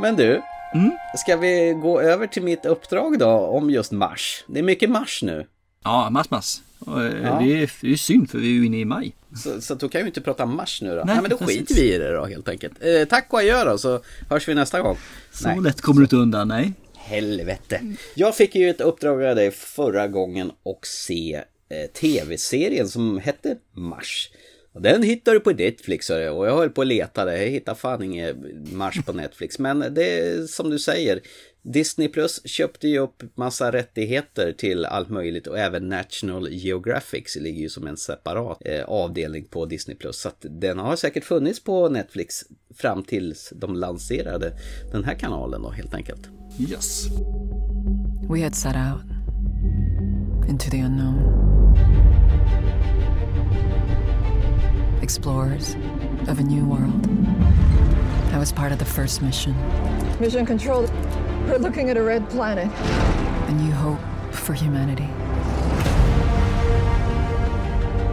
Men du, Mm. ska vi gå över till mitt uppdrag då om just Mars? Det är mycket Mars nu. Ja, mass. Och, eh, Ja. Det, är, synd för vi är ju inne i maj. Så, så då kan vi inte prata Mars nu då. Nej, Nej, men då precis. skiter vi i det då helt enkelt. Eh, tack och adjö då, så hörs vi nästa gång. Så Nej. lätt kommer du inte undan, nej. Helvete. Jag fick ju ett uppdrag av dig förra gången och se eh, tv-serien som hette Mars. Den hittade du på Netflix och jag höll på att leta där. Jag hittade fan inget Mars på Netflix. Men det är som du säger. Disney Plus köpte ju upp massa rättigheter till allt möjligt och även National Geographic ligger ju som en separat eh, avdelning på Disney Plus. Så att den har säkert funnits på Netflix fram tills de lanserade den här kanalen då helt enkelt. Yes. We had set out into the unknown. Explorers of a new world. I was part of the first mission. Mission Control, we're looking at a red planet. A new hope for humanity.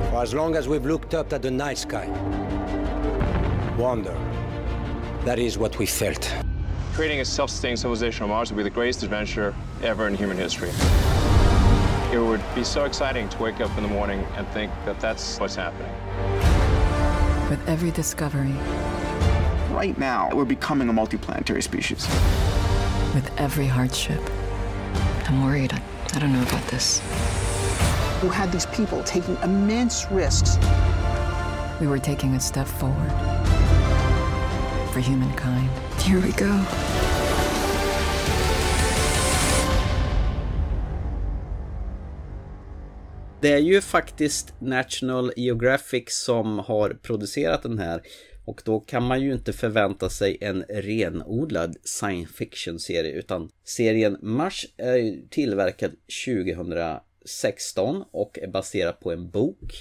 For as long as we've looked up at the night sky, wonder. That is what we felt. Creating a self-sustaining civilization on Mars would be the greatest adventure ever in human history. It would be so exciting to wake up in the morning and think that that's what's happening. With every discovery, Right now, we're becoming a multiplanetary species. with every hardship, I'm worried. I, I don't know about this. We had these people taking immense risks. We were taking a step forward for humankind. Here we go. Det är ju faktiskt National Geographic som har producerat den här. Och då kan man ju inte förvänta sig en renodlad science fiction-serie utan serien Mars är tillverkad 2016 och är baserad på en bok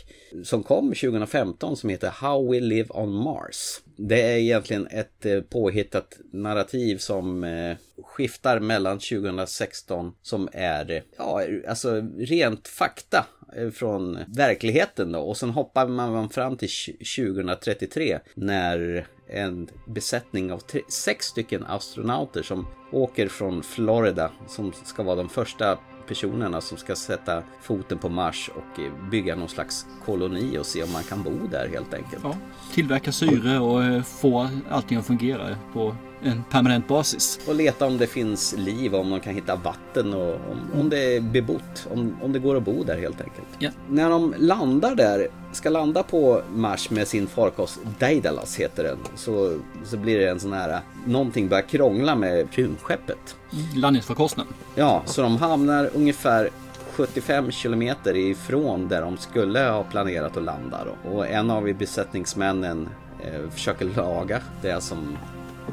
som kom 2015 som heter How We Live on Mars. Det är egentligen ett eh, påhittat narrativ som eh, skiftar mellan 2016 som är, ja, alltså rent fakta Eh, från verkligheten då och sen hoppar man fram till 2033 när en besättning av tre, sex stycken astronauter som åker från Florida som ska vara de första personerna som ska sätta foten på Mars och eh, bygga någon slags koloni och se om man kan bo där helt enkelt. Ja, tillverka syre och eh, få allting att fungera på en permanent basis. Och leta om det finns liv, om de kan hitta vatten och om, om det är bebott, om, om det går att bo där helt enkelt. Ja. När de landar där, ska landa på Mars med sin farkost Daedalus heter den, så, så blir det en sån här, någonting börjar krångla med rymdskeppet. Landningsfarkosten. Ja, så de hamnar ungefär 75 kilometer ifrån där de skulle ha planerat att landa. Då. Och en av besättningsmännen eh, försöker laga det som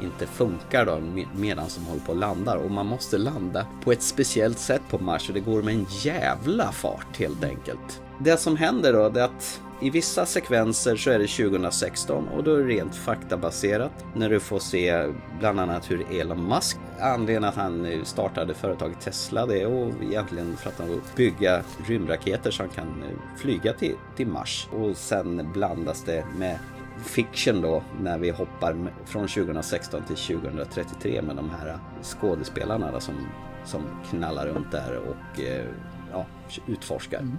inte funkar då medan de håller på och landar. Och man måste landa på ett speciellt sätt på Mars och det går med en jävla fart helt enkelt. Det som händer då det är att i vissa sekvenser så är det 2016 och då är det rent faktabaserat. När du får se bland annat hur Elon Musk, anledningen att han eh, startade företaget Tesla, det är egentligen för att han vill bygga rymdraketer som kan eh, flyga till, till Mars. Och sen blandas det med fiction då när vi hoppar från 2016 till 2033 med de här skådespelarna som, som knallar runt där och eh, ja, utforskar. Mm.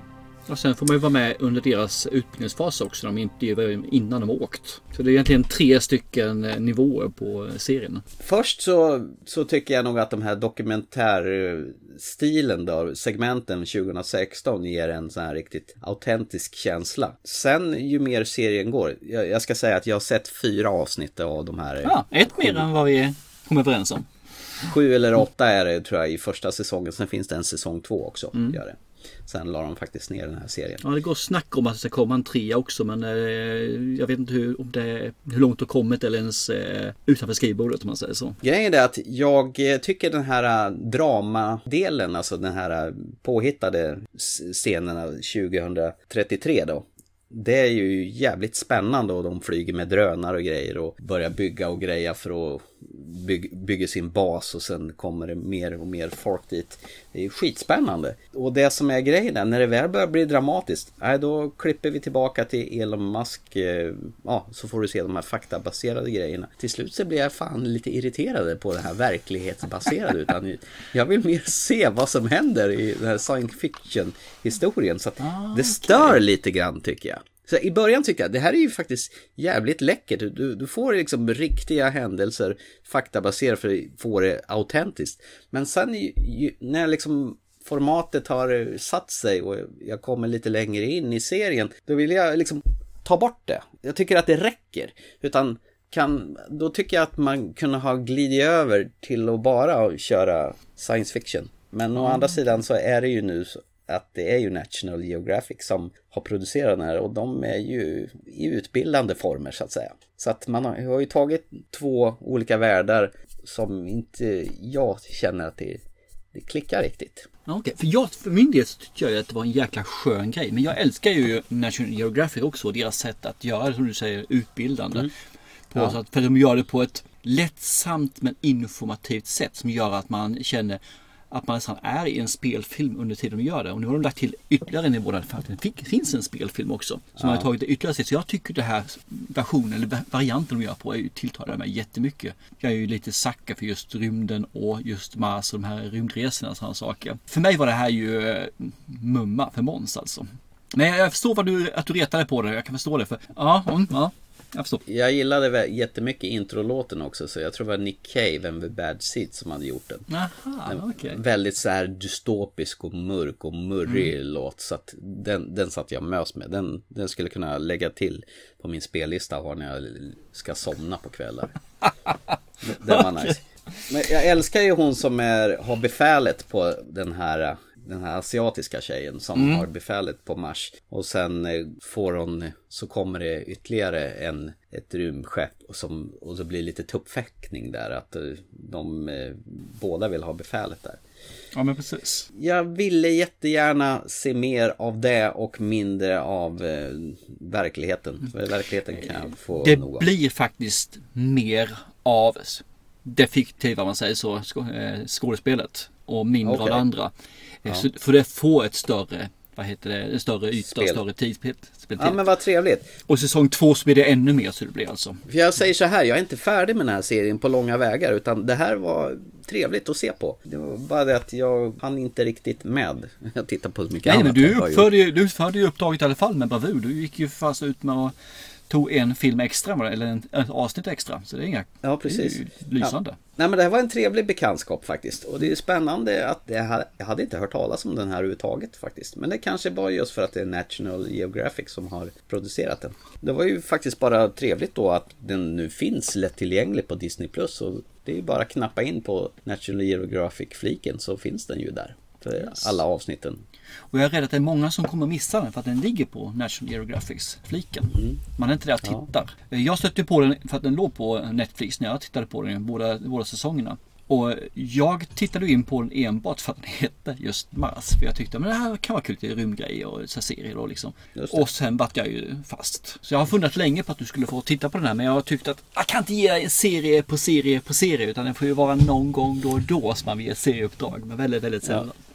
Och sen får man ju vara med under deras utbildningsfas också. De intervjuar innan de har åkt. Så det är egentligen tre stycken eh, nivåer på serien. Först så, så tycker jag nog att de här dokumentärstilen då, segmenten 2016 ger en sån här riktigt autentisk känsla. Sen ju mer serien går, jag, jag ska säga att jag har sett fyra avsnitt av de här. Ja, ett mer än vad vi kom överens om. Sju eller åtta är det tror jag i första säsongen, sen finns det en säsong två också. Mm. Gör det. Sen la de faktiskt ner den här serien. Ja, det går snack om att det ska komma en trea också men eh, jag vet inte hur, om det, hur långt det har kommit eller ens eh, utanför skrivbordet om man säger så. Grejen är att jag eh, tycker den här äh, dramadelen, alltså den här äh, påhittade scenerna 2033 då. Det är ju jävligt spännande och de flyger med drönare och grejer och börjar bygga och greja för att bygga, bygga sin bas och sen kommer det mer och mer folk dit. Det är skitspännande. Och det som är grejen är, när det väl börjar bli dramatiskt, nej, då klipper vi tillbaka till Elon Musk, eh, ja, så får du se de här faktabaserade grejerna. Till slut så blir jag fan lite irriterad på det här verklighetsbaserade, utan jag vill mer se vad som händer i den här science fiction historien. Så att det stör lite grann tycker jag. Så i början tycker jag det här är ju faktiskt jävligt läckert. Du, du, får liksom riktiga händelser faktabaserat för att få det autentiskt. Men sen ju, när liksom formatet har satt sig och jag kommer lite längre in i serien, då vill jag liksom ta bort det. Jag tycker att det räcker. Utan kan, då tycker jag att man kunde ha glidit över till att bara köra science fiction. Men å andra sidan så är det ju nu så att det är ju National Geographic som har producerat den här och de är ju i utbildande former så att säga. Så att man har, ju tagit två olika världar som inte jag känner att det, det klickar riktigt. Okej, för, jag, för min del så tycker jag att det var en jäkla skön grej. Men jag älskar ju National Geographic också och deras sätt att göra det som du säger utbildande. På, Ja. så att, för de gör det på ett lättsamt men informativt sätt som gör att man känner att man nästan är i en spelfilm under tiden de gör det. Och nu har de lagt till ytterligare en nivå där det faktiskt finns en spelfilm också. Som Ja. har tagit det ytterligare steg. Så jag tycker det här versionen, eller va- varianten de gör på är tilltalar mig jättemycket. Jag är ju lite sacka för just rymden och just Mars och de här rymdresorna och sådana saker. För mig var det här ju eh, mumma för Måns alltså. Men jag- förstår vad du, att du retade på det. Jag kan förstå det. För, ja, ja. Jag förstår. Jag gillade jättemycket introlåten också så jag tror det var Nick Cave, the Bad Seeds som hade gjort den. Aha, En okej. Väldigt så här dystopisk och mörk och murrig Mm. låt. Så att den, den satt jag mös med. Den, den skulle kunna lägga till på min spellista har när jag ska somna på kvällar. Den var nice. Men jag älskar ju hon som är, har befälet på den här, den här asiatiska tjejen som Mm. har befälet på Mars. Och sen eh, får hon, så kommer det ytterligare en, ett rymdskepp och, som, och så blir det lite tuppfäktning där. Att eh, de eh, båda vill ha befälet där. Ja men precis. Jag ville jättegärna se mer av det och mindre av eh, verkligheten. För verkligheten kan jag få Det nog av. blir faktiskt mer av det fiktiva, man säger så, skå- skådespelet och mindre av Okej. det andra. Ja. Så, för det får ett större, vad heter det, en större yta, Spel. större tidsspel. Ja men vad trevligt. Och säsong två så blir det ännu mer så det blir alltså. För jag säger så här, jag är inte färdig med den här serien på långa vägar utan det här var trevligt att se på. Det var bara det att jag hann inte riktigt med. Jag tittar på så mycket Nej men annat. du jag har uppförde, ju, du utförde ju uppdraget i alla fall med bravur. Du gick ju fast ut med att tog en film extra eller en, ett avsnitt extra. Så det är inga, Ja precis. lysande. Ja. Nej men det här var en trevlig bekantskap faktiskt. Och det är spännande att det här, jag hade inte hört talas om den här överhuvudtaget faktiskt. Men det kanske var just för att det är National Geographic som har producerat den. Det var ju faktiskt bara trevligt då att den nu finns lättillgänglig på Disney Plus. Och det är ju bara att knappa in på National Geographic-fliken så finns den ju där. För alla avsnitten. Och jag är rädd att det är många som kommer missa den för att den ligger på National Geographics fliken. Man är inte där och tittar. Jag stötte på den för att den låg på Netflix när jag tittade på den båda, båda säsongerna. Och jag tittade in på den enbart för att den hette just Mars. För jag tyckte att det här kan vara kul till rymdgrejer och så serier då liksom. Och sen vart jag ju fast. Så jag har funderat länge på att du skulle få titta på den här men jag har tyckt att jag kan inte ge en serie på serie på serie utan den får ju vara någon gång då och då som man vill ge serieuppdrag. Men väldigt, väldigt sällan. Ja,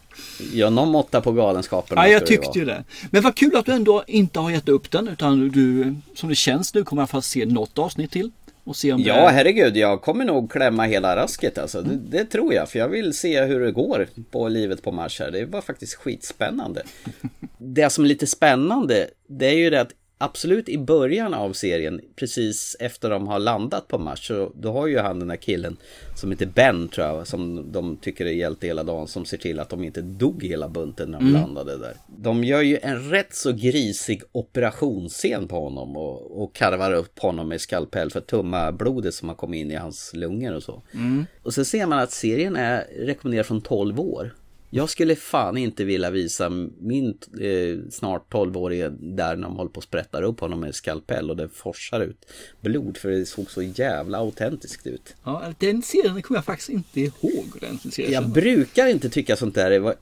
någon måtta på galenskaperna Ja, jag tyckte ju det. Men vad kul att du ändå inte har gett upp den utan du, som det känns nu, kommer i alla fall se något avsnitt till. Och se om Ja, det... herregud, jag kommer nog klämma hela rasket alltså. Det, det tror jag, för jag vill se hur det går på livet på Mars här. Det var faktiskt skitspännande. Det som är lite spännande, det är ju det att absolut i början av serien, precis efter de har landat på Mars, så då har ju han den här killen som heter Ben tror jag, som de tycker är hjälte hela dagen, som ser till att de inte dog hela bunten när de Mm. landade där. De gör ju en rätt så grisig operationsscen på honom och, och karvar upp honom med skalpell för att tumma blodet som har kommit in i hans lungor och så. Mm. Och så ser man att serien är rekommenderad från 12 år. Jag skulle fan inte vilja visa min eh, snart 12-årige där när de håller på och sprättar upp honom med skalpell och det forsar ut blod för det såg så jävla autentiskt ut. Ja, den serien kommer jag faktiskt inte ihåg. Den serien. Jag brukar inte tycka sånt där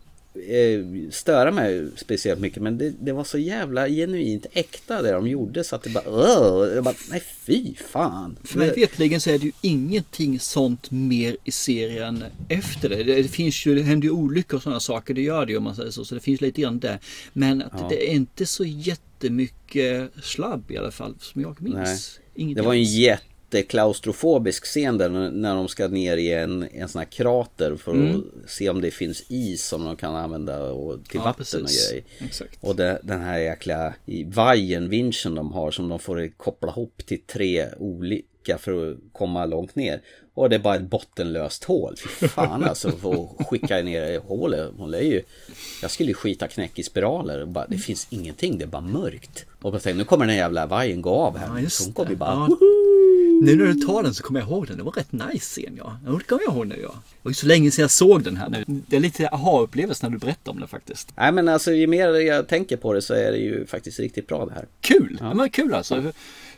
störa mig speciellt mycket men det, det var så jävla genuint äkta det de gjorde så att det bara, bara nej fy fan. För mig vetligen så är det ju ingenting sånt mer i serien efter det. Det finns ju, det händer ju olyckor och sådana saker, det gör det ju om man säger så. Så det finns lite grann där. Men att Ja. det är inte så jättemycket slabb i alla fall som jag minns. Nej. Det var en alls. Jätteklaustrofobisk scen där när de ska ner i en, en sån här krater för Mm. att se om det finns is som de kan använda och, till Ja, vatten precis. och grejer. Exakt. Och det, den här jäkla vajern, vinschen de har som de får koppla ihop till tre olika för att komma långt ner. Och det är bara ett bottenlöst hål. Fy fan alltså för att skicka ner i hålet. Hon är ju, jag skulle ju skita knäck i spiraler. Och bara, det finns ingenting, det är bara mörkt. Och jag tänkte, nu kommer den jävla vajern gå av här. Ja, hon kommer ju bara, Ja. Nu när du tar den så kommer jag ihåg den. Det var rätt nice scen ja. Ja, Det kommer jag ihåg nu ja. Det var så länge sedan jag såg den här nu. Det är lite aha-upplevelse när du berättar om den faktiskt. Nej men alltså ju mer jag tänker på det så är det ju faktiskt riktigt bra det här. Kul! Ja. Men kul alltså.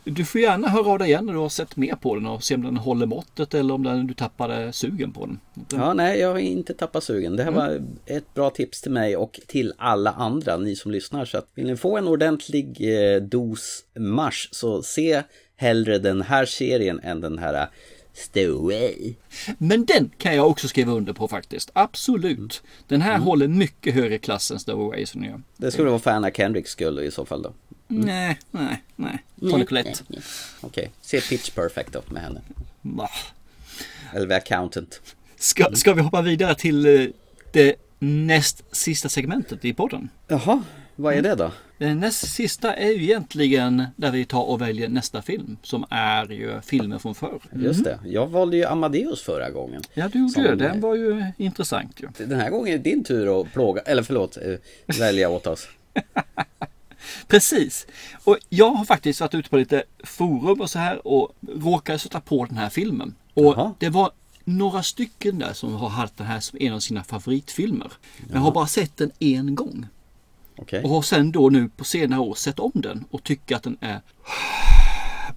Du får gärna höra av dig igen när du har sett mer på den och se om den håller måttet eller om den, du tappade sugen på den. Ja, nej, jag har inte tappat sugen. Det här Mm. var ett bra tips till mig och till alla andra, ni som lyssnar. Så att vill ni få en ordentlig eh, dos mars så se hellre den här serien än den här eh, Stowaway. Men den kan jag också skriva under på faktiskt. Absolut. Den här Mm. håller mycket högre klass än Stowaway som gör. Det skulle vara för Anna Kendricks skull i så fall då. Nej, nej, nej. Nej, Tony Collette. Okej, se Pitch Perfect då med henne. Va? Eller Accountant. Ska, ska vi hoppa vidare till eh, det näst sista segmentet i podden? Jaha, vad är det då? Den näst sista är ju egentligen där vi tar och väljer nästa film som är ju filmen från förr. Just det. Jag valde ju Amadeus förra gången. Ja, du gjorde det. Den var ju intressant ju. Den här gången är det din tur att plåga, eller förlåt, eh, välja åt oss. Precis. Och jag har faktiskt varit ute på lite forum och så här och råkade sätta på den här filmen. Och det var några stycken där som har haft den här som en av sina favoritfilmer. Men jag har bara sett den en gång. Okej. Och har sen då nu på senare år sett om den och tycker att den är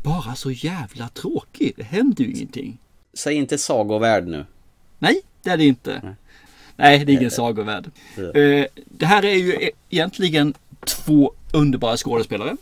bara så jävla tråkig. Det händer ju ingenting. Säg inte sagovärld nu. Nej, det är det inte. Nej, det är ingen sagovärld. Eh, Det här är ju e- egentligen två underbara skådespelare.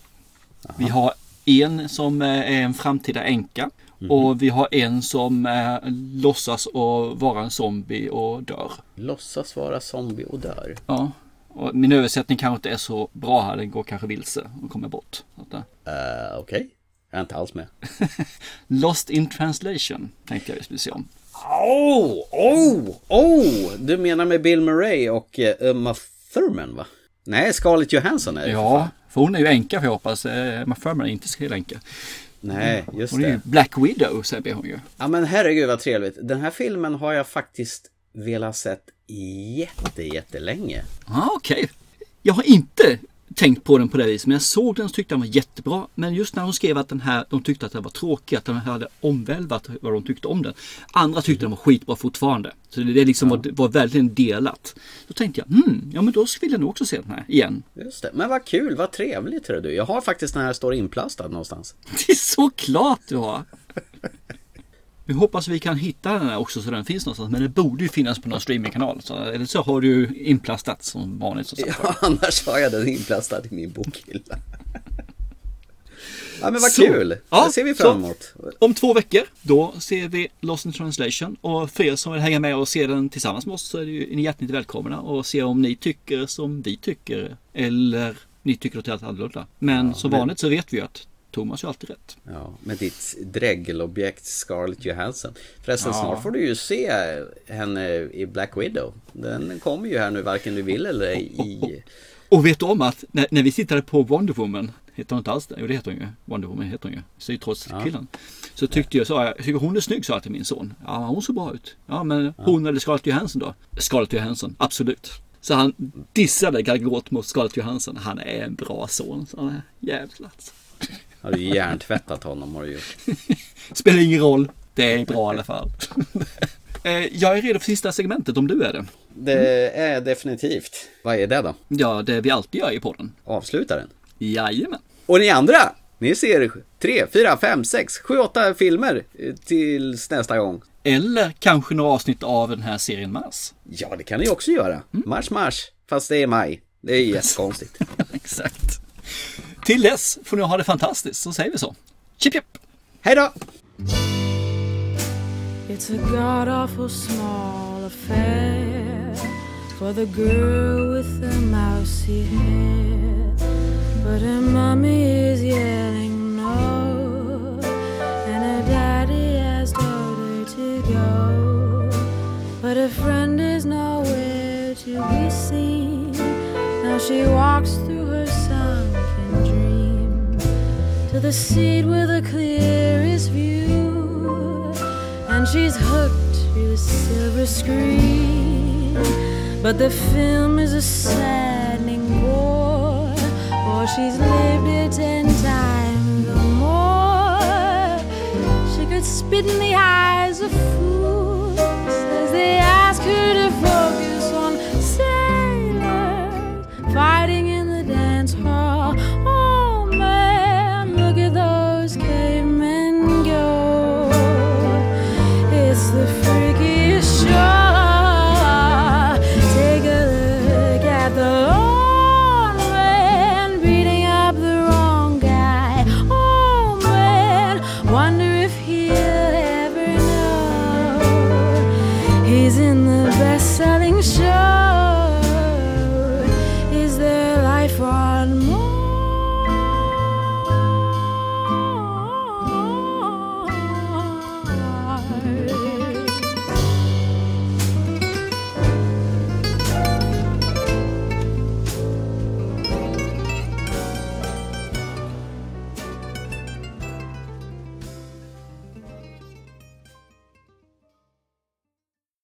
Vi har en som eh, är en framtida änka och vi har en som eh, låtsas att vara en zombie och dör. Låtsas vara zombie och dör. Ja, och min översättning kanske inte är så bra här. Den går kanske vilse och kommer bort. Eh, Uh, Okej, jag är inte alls med. Lost in translation tänkte jag vi skulle se om. Oh, oh, oh! Du menar med Bill Murray och eh, Uma Thurman va? Nej, Scarlett Johansson är det. Ja, för hon är ju änka för jag hoppas. Eh, Emma Thurman är inte så änka. Nej, just Hon är ju det. Black Widow säger hon ju. Ja men herregud vad trevligt. Den här filmen har jag faktiskt velat sett jätte, jättelänge. Ja, okej. Jag har inte tänkt på den på det viset, men jag såg den och tyckte den var jättebra. Men just när de skrev att den här, de tyckte att den var tråkig, att den hade omvälvat vad de tyckte om den. Andra tyckte den var skitbra fortfarande. Så det, det liksom var, var verkligen delat. Då tänkte jag, hmm, ja men då vill jag nog också se den här igen. Just det. Men vad kul, vad trevligt hör du. Jag har faktiskt den här står inplastad någonstans. Det är såklart du har! Vi hoppas vi kan hitta den här också så den finns någonstans. Men det borde ju finnas på någon streamingkanal. Så, eller så har du inplastat som vanligt. Som. Ja, annars har jag den inplastad i min bokhylla. Ja men vad Så. kul! Ja, det ser vi så. fram emot. Om två veckor, då ser vi Lost in translation. Och för er som vill hänga med och se den tillsammans med oss så är ni hjärtligt välkomna och se om ni tycker som vi tycker. Eller ni tycker något helt annorlunda. Men som men- vanligt så vet vi ju att Thomas har alltid rätt. Ja, med ditt drägelobjekt Scarlett Johansson. Förresten, Ja. snart får du ju se henne i Black Widow. Den kommer ju här nu varken du vill eller i... Och vet du om att när, när vi tittade på Wonder Woman, heter hon inte alls det? Jo det heter hon ju. Wonder Woman heter hon ju. Sytrots-killen. Så tyckte jag, sa jag, tycker hon är snygg sa jag till min son. Ja hon ser bra ut. Ja men hon eller Scarlett Johansson då? Scarlett Johansson, absolut. Så han dissade Gal Gadot mot Scarlett Johansson. Han är en bra son. Så han är jävlar. Har du hjärntvättat honom har du gjort. Spelar ingen roll. Det är bra i alla fall. Eh, Jag är redo för sista segmentet om du är det. Det är definitivt. Vad är det då? Ja, det vi alltid gör i podden. Avsluta den. Jajamän. Och ni andra, ni ser tre, fyra, fem, sex, sju, åtta filmer tills nästa gång. Eller kanske några avsnitt av den här serien Mars. Ja, det kan ni också göra. Mars, mars, fast det är maj. Det är jättekonstigt. Exakt. Till dess får ni ha det fantastiskt, så säger vi så. Chip chip! Hej då! It's a god awful small affair for the girl with the mousy hair. But her mommy is yelling no, and her daddy has told her to go. But her friend is nowhere to be seen. Now she walks through her the seat with the clearest view. And she's hooked to the silver screen. But the film is a saddening bore, for she's lived it ten times or more. She could spit in the eyes of fools as they ask her